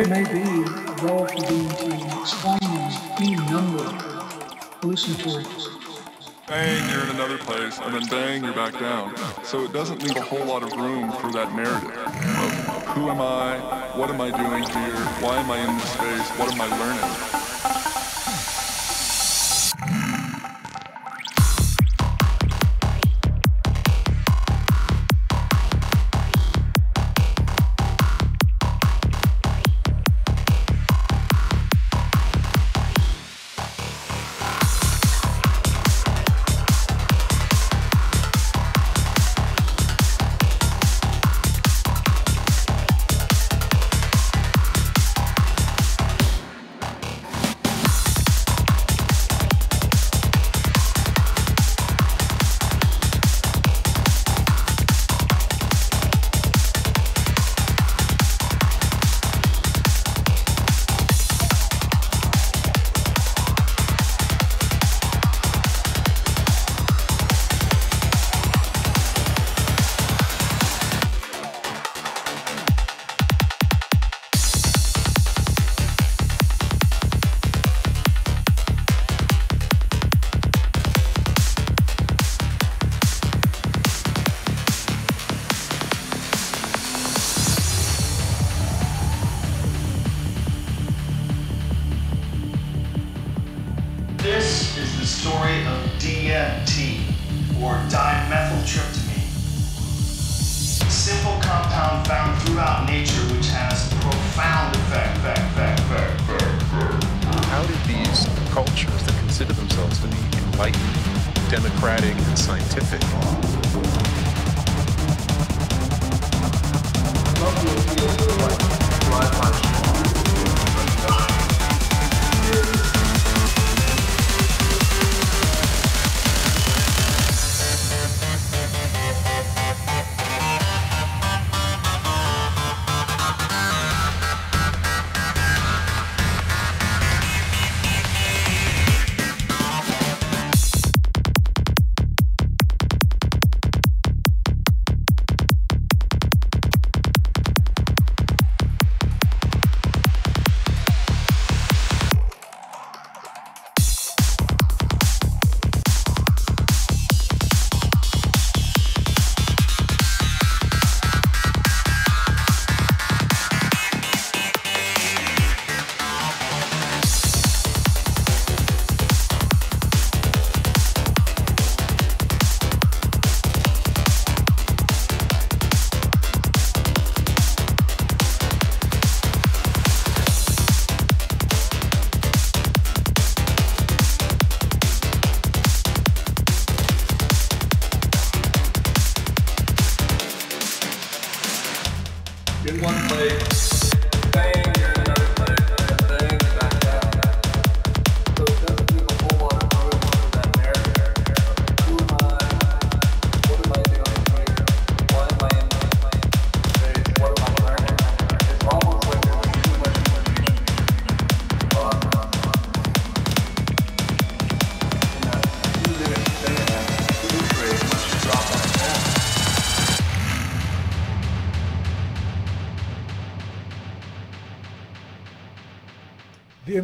it may be role for DMT explaining any number of hallucinatories. Bang, you're in another place, and then bang, you're back down. So it doesn't leave a whole lot of room for that narrative of who am I, what am I doing here, why am I in this space, what am I learning?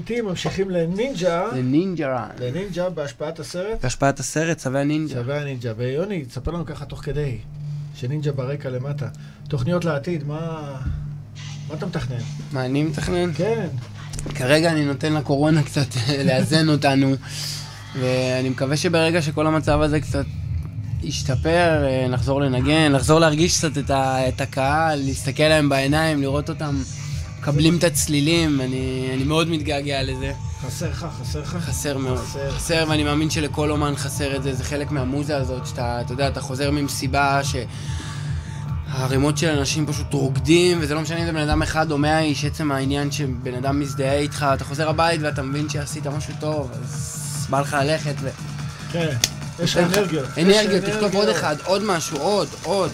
DMT ממשיכים לנינג'ה. לנינג'ה. לנינג'ה בהשפעת הסרט. בהשפעת הסרט, צווי הנינג'ה. צווי הנינג'ה. ויוני, תספר לנו ככה תוך כדי, שנינג'ה ברקע למטה. תוכניות לעתיד, מה... מה אתה מתכנן? מה, אני מתכנן? כן. כרגע אני נותן לקורונה קצת לאזן אותנו, ואני מקווה שברגע שכל המצב הזה קצת ישתפר, אה, נחזור לנגן, לחזור להרגיש קצת את, ה, את הקהל, להסתכל להם בעיניים, לראות אותם מקבלים את הצלילים, אני, אני מאוד מתגעגע לזה. חסר לך, חסר לך? חסר מאוד. חסר. חסר, ואני מאמין שלכל אומן חסר את זה, זה חלק מהמוזה הזאת, שאתה, אתה יודע, אתה חוזר ממסיבה ש... הערימות של אנשים פשוט רוקדים, וזה לא משנה אם זה בן אדם אחד או מאה איש, עצם העניין שבן אדם מזדהה איתך, אתה חוזר הבית ואתה מבין שעשית משהו טוב, אז בא לך ללכת ו... כן, יש לך אנרגיות. אנרגיות, תכתוב עוד. אחד, עוד משהו, עוד, עוד.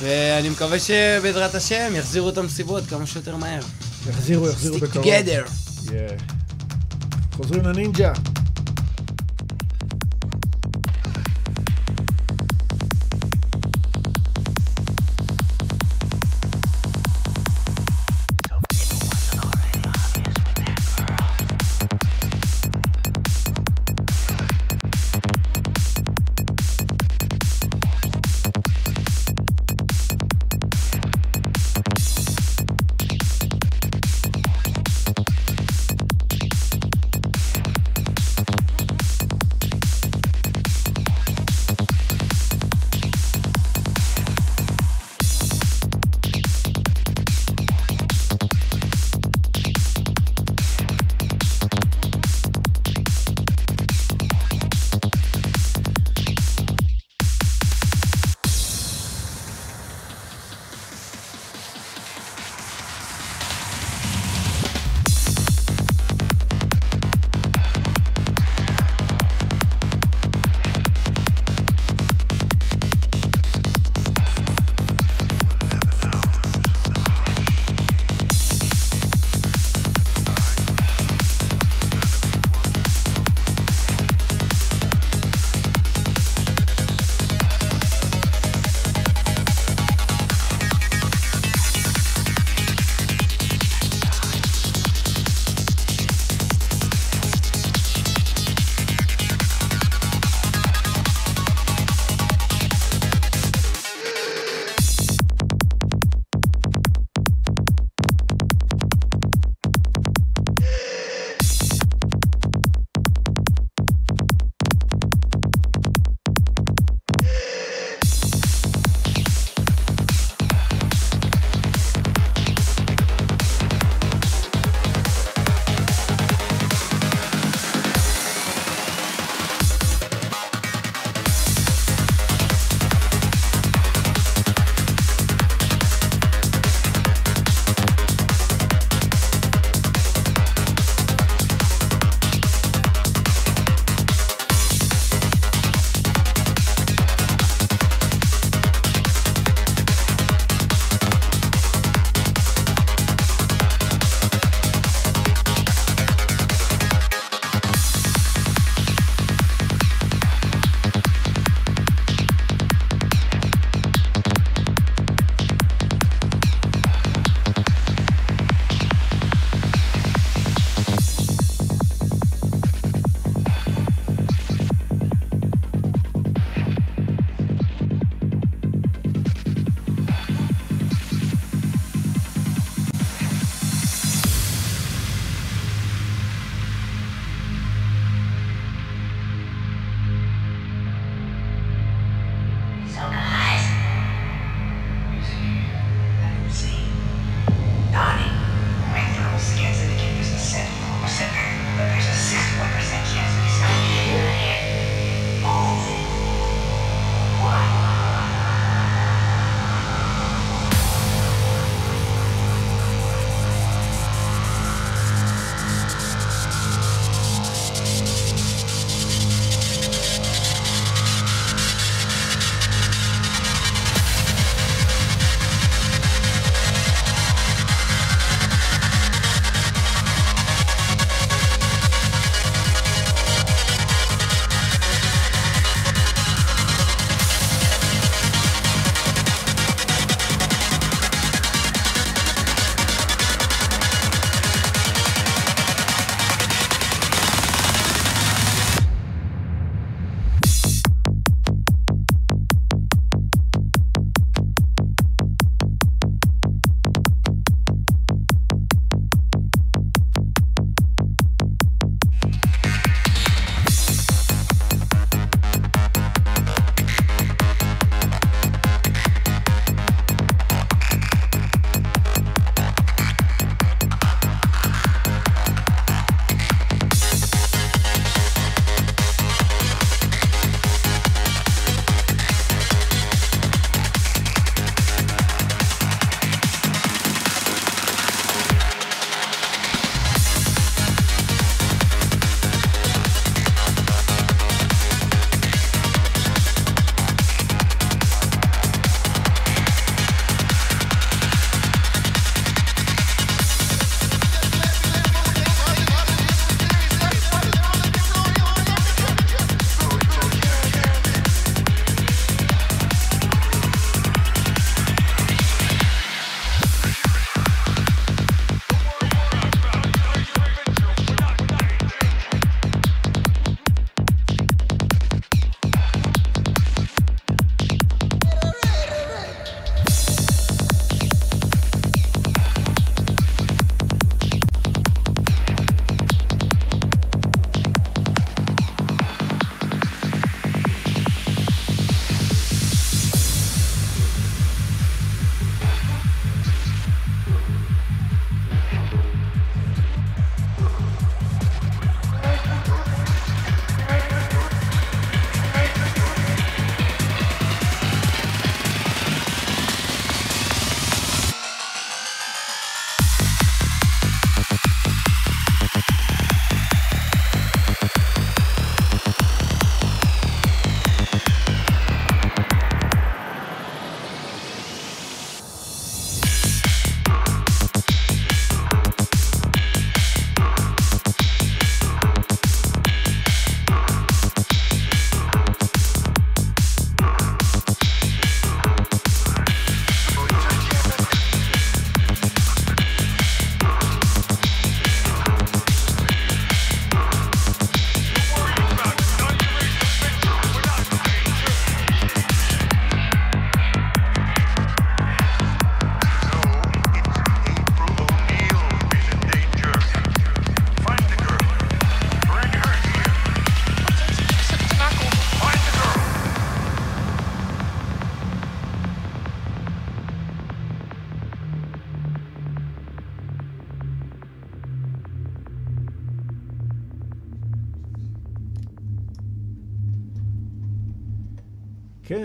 ואני מקווה שבעזרת השם יחזירו את המסיבות כמה שיותר מהר. יחזירו, יחזירו Stick בקרוב. together. Yeah. חוזרים לנינג'ה.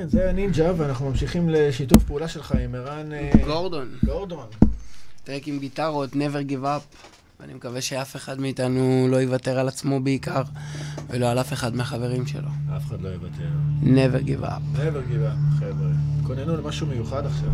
כן, זה הנינג'ה, ואנחנו ממשיכים לשיתוף פעולה שלך עם ערן... אה, גורדון. גורדון. טרק עם גיטרות, never give up. ואני מקווה שאף אחד מאיתנו לא יוותר על עצמו בעיקר, ולא על אף אחד מהחברים שלו. אף אחד לא יוותר. never give up. never give up, חבר'ה. התכוננו למשהו מיוחד עכשיו.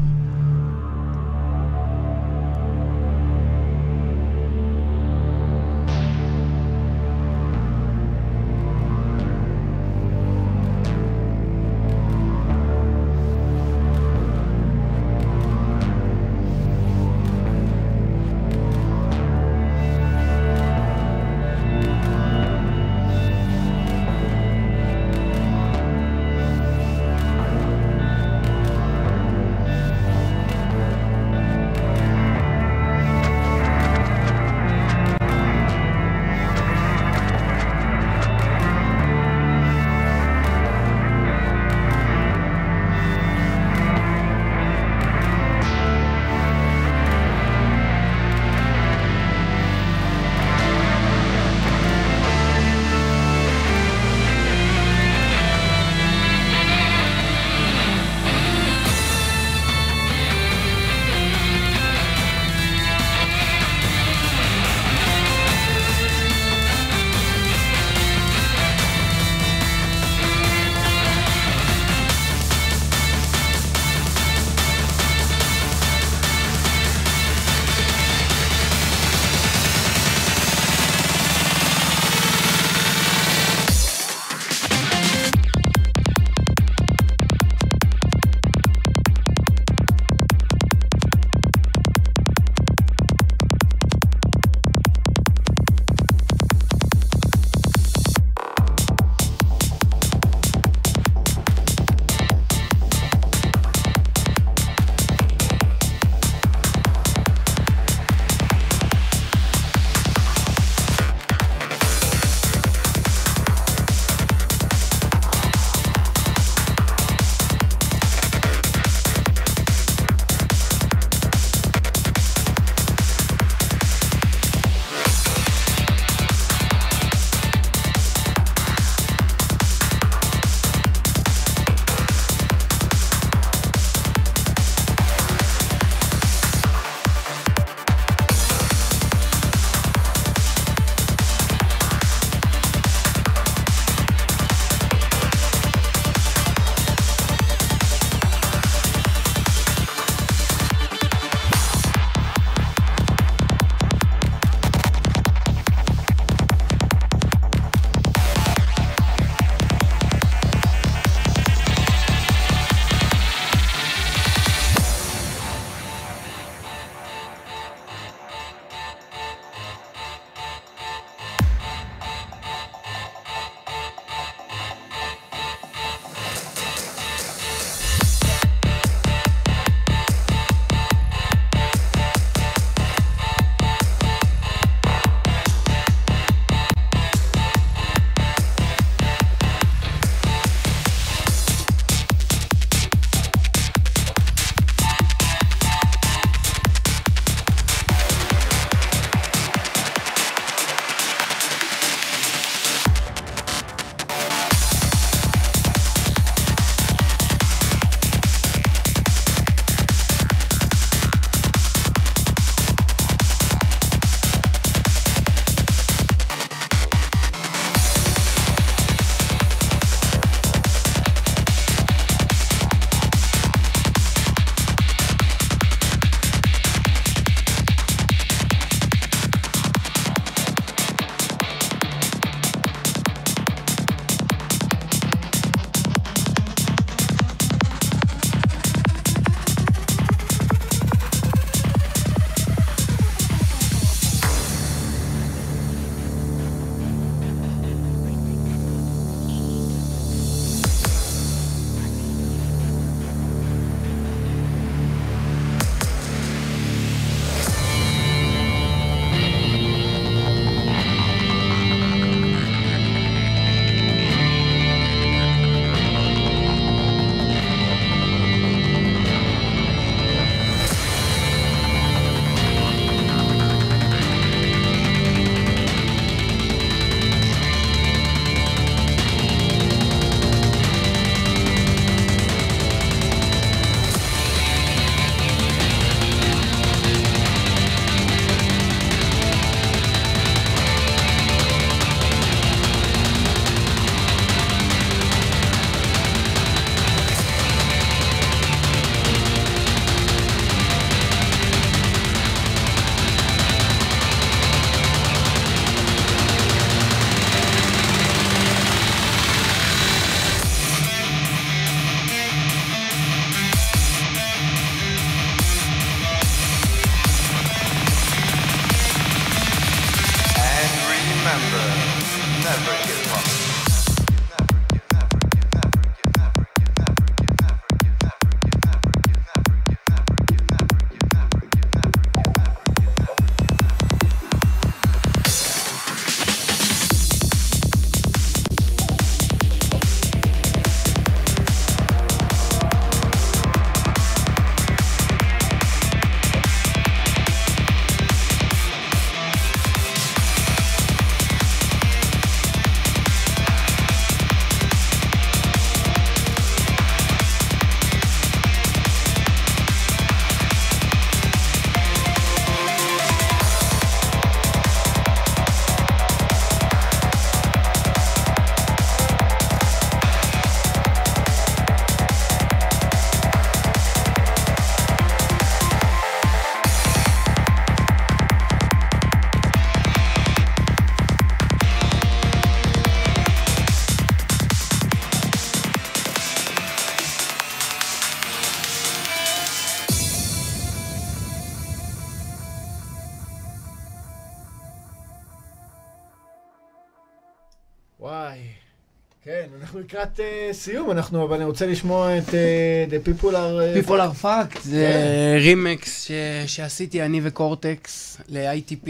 לקראת אה, סיום, אנחנו, אבל אני רוצה לשמוע את אה, The People are... People Are Fucked זה רימקס ש- שעשיתי אני וקורטקס ל-ITP.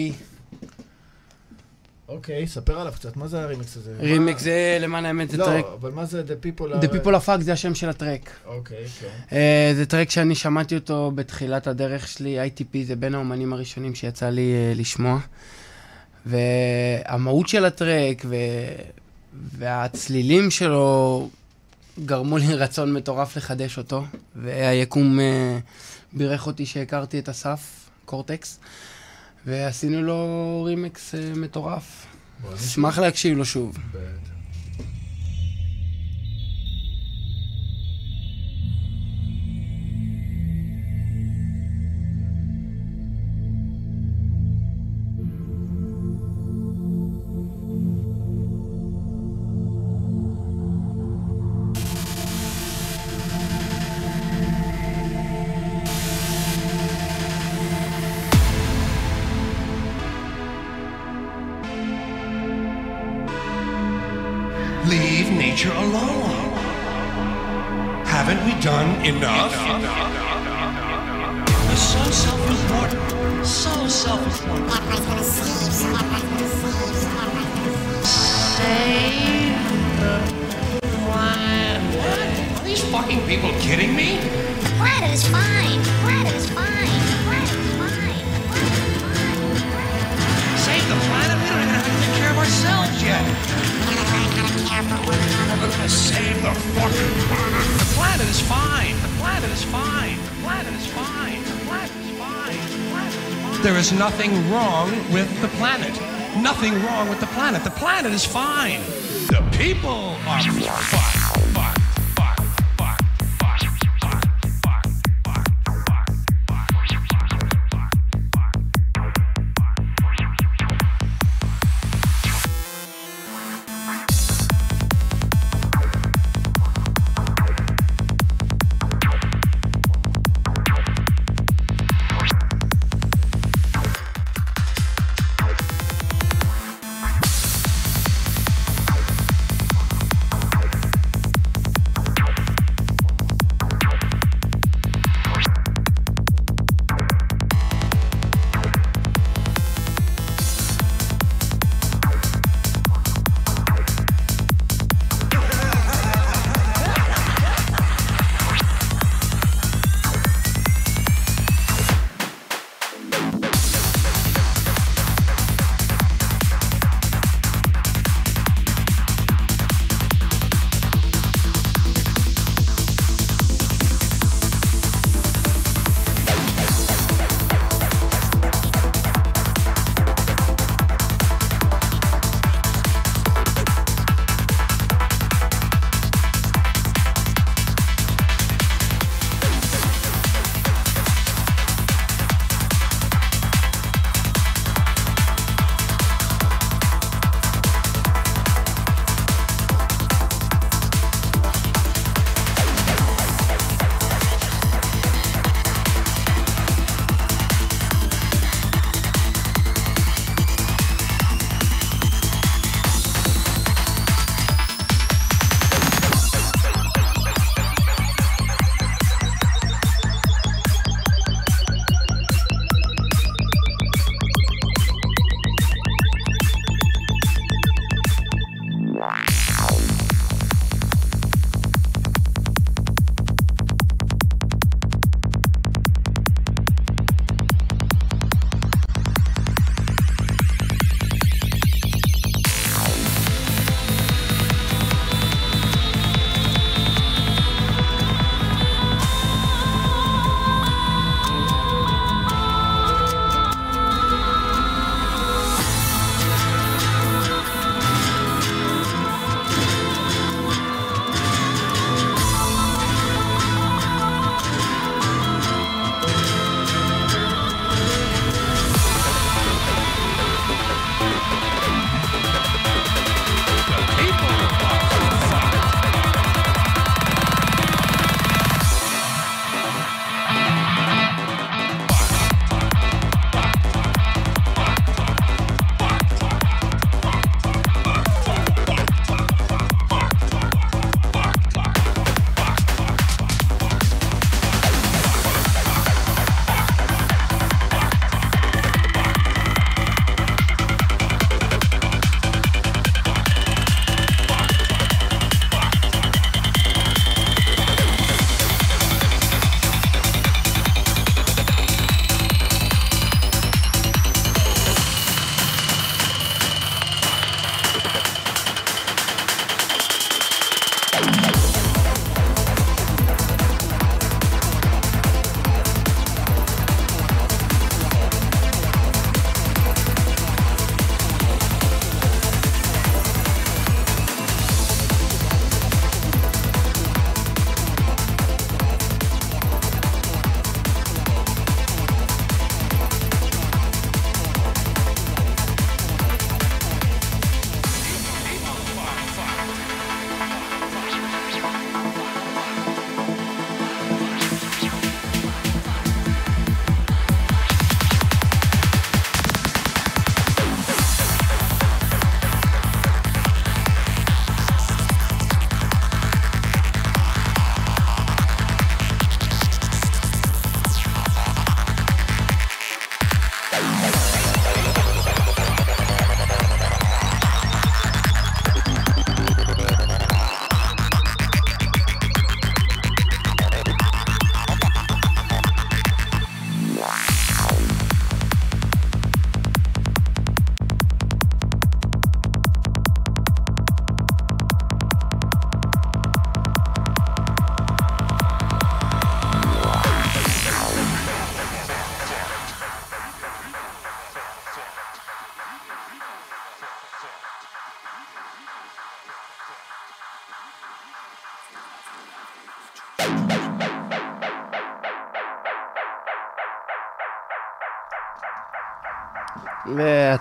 אוקיי, ספר עליו קצת, מה זה הרימיקס הזה? רימקס זה למען האמת זה לא, טרק. אבל מה זה The People are... The People Are Fucked זה השם של הטרק. אוקיי, כן. אה, זה טרק שאני שמעתי אותו בתחילת הדרך שלי, ITP זה בין האומנים הראשונים שיצא לי אה, לשמוע. והמהות של הטרק ו... והצלילים שלו גרמו לי רצון מטורף לחדש אותו, והיקום אה, בירך אותי שהכרתי את אסף, קורטקס, ועשינו לו רימקס אה, מטורף. אשמח להקשיב לו שוב.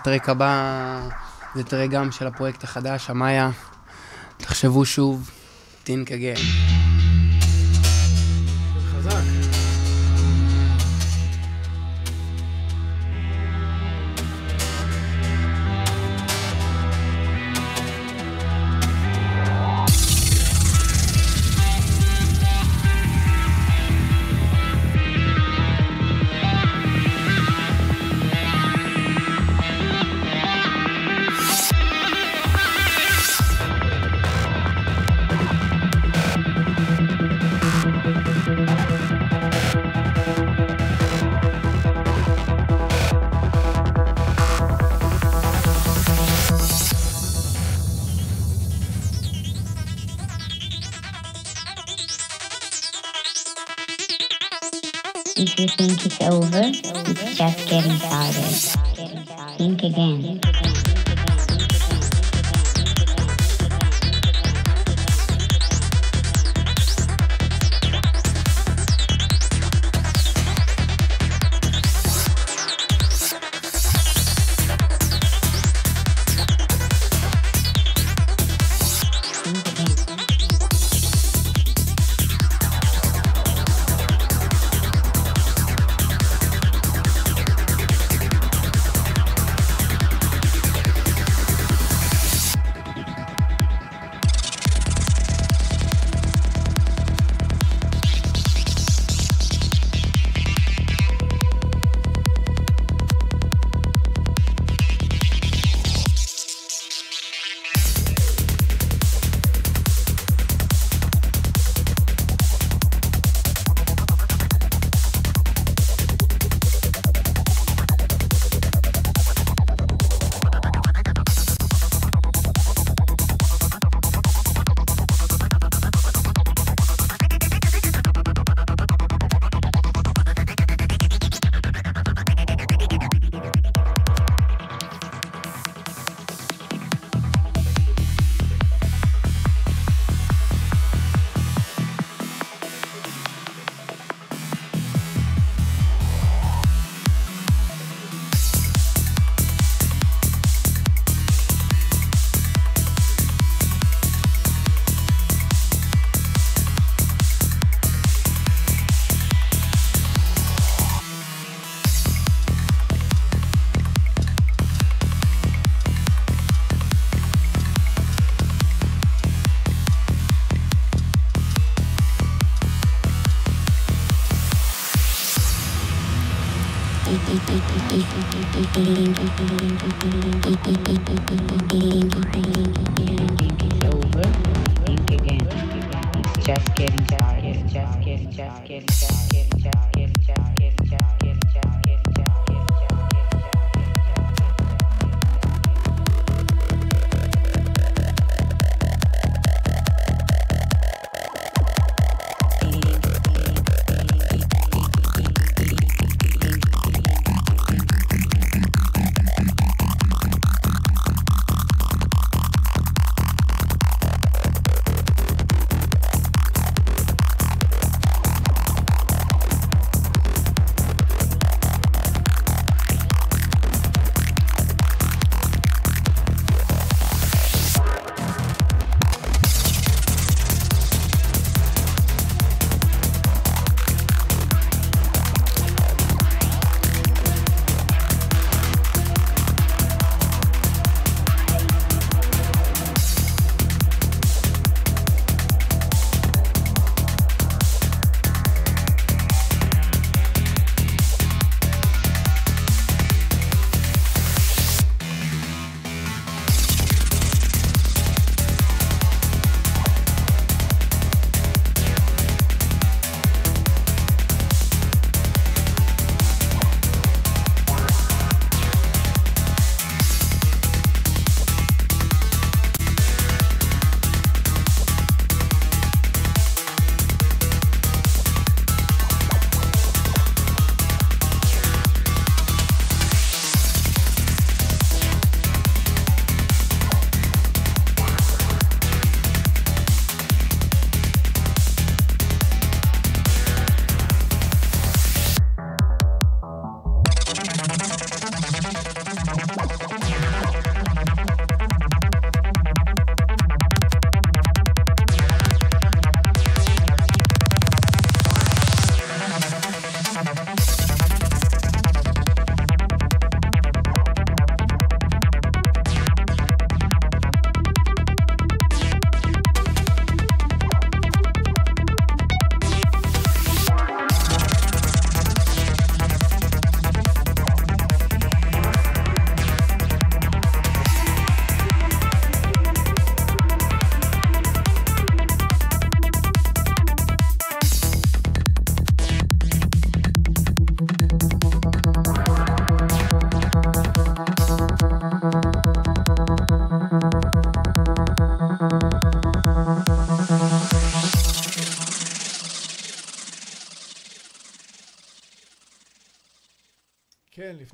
הטרק הבא זה טרק גם של הפרויקט החדש, המאיה. תחשבו שוב, תינק הגן.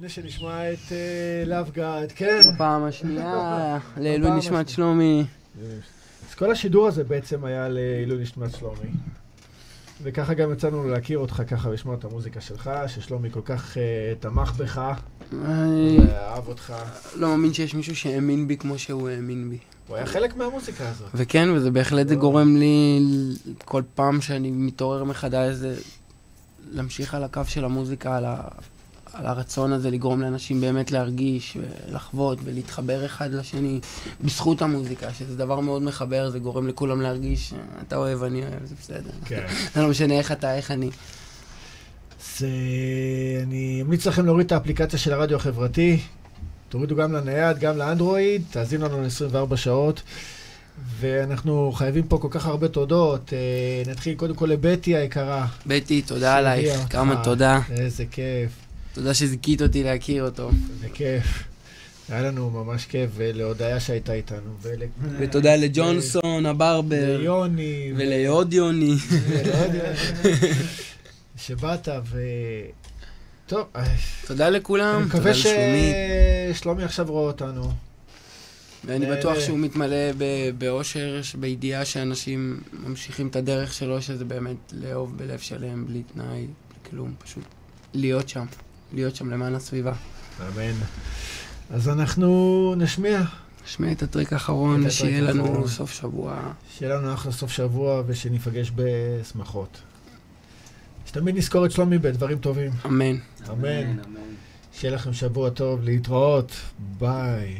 לפני שנשמע את לאב גאד, כן. בפעם השנייה, לעילוי נשמת. שלומי. אז כל השידור הזה בעצם היה לעילוי נשמת שלומי. וככה גם יצאנו להכיר אותך ככה ולשמוע את המוזיקה שלך, ששלומי כל כך uh, תמך בך, ואהב אותך. לא מאמין שיש מישהו שהאמין בי כמו שהוא האמין בי. הוא היה חלק מהמוזיקה הזאת. וכן, וזה בהחלט זה גורם לי כל פעם שאני מתעורר מחדש זה להמשיך על הקו של המוזיקה, על, ה... על הרצון הזה לגרום לאנשים באמת להרגיש ולחוות ולהתחבר אחד לשני בזכות המוזיקה, שזה דבר מאוד מחבר, זה גורם לכולם להרגיש, אתה אוהב, אני אוהב, זה בסדר. כן. זה לא משנה איך אתה, איך אני. אז אני אמליץ לכם להוריד את האפליקציה של הרדיו החברתי. תורידו גם לנייד, גם לאנדרואיד, תאזינו לנו ל-24 שעות. ואנחנו חייבים פה כל כך הרבה תודות. אה, נתחיל קודם כל לבטי היקרה. בטי, תודה עלייך. כמה תודה. איזה כיף, תודה שזיכית אותי להכיר אותו. איזה כיף. היה לנו ממש כיף, ולהודיה שהייתה איתנו. ול... ותודה לג'ונסון, הברבר. ליוני. ולעוד יוני. שבאת, ו... טוב, אה, תודה לכולם, אני תודה מקווה. ששלומי עכשיו רואה אותנו. ואני בטוח שהוא מתמלא באושר, בידיעה שאנשים ממשיכים את הדרך שלו, שזה באמת לאהוב בלב שלם, בלי תנאי, בלי כלום, פשוט להיות שם, להיות שם למען הסביבה. אמן. אז אנחנו נשמיע. נשמיע את הטריק האחרון, שיהיה לנו האחרון. סוף שבוע. שיהיה לנו אחלה סוף שבוע ושניפגש בשמחות. שתמיד נזכור את שלומי בדברים טובים. אמן. אמן. שיהיה לכם שבוע טוב, להתראות, ביי.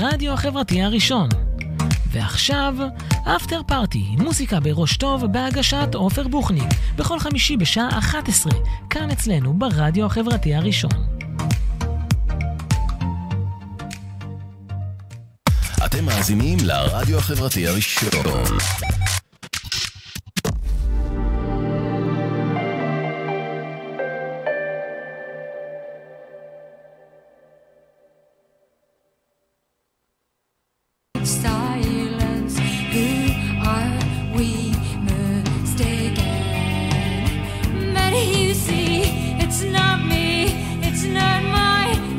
לרדיו החברתי הראשון. ועכשיו, אפטר פארטי, מוזיקה בראש טוב בהגשת עופר בוכניק, בכל חמישי בשעה 11, כאן אצלנו ברדיו החברתי הראשון. אתם מאזינים לרדיו החברתי הראשון.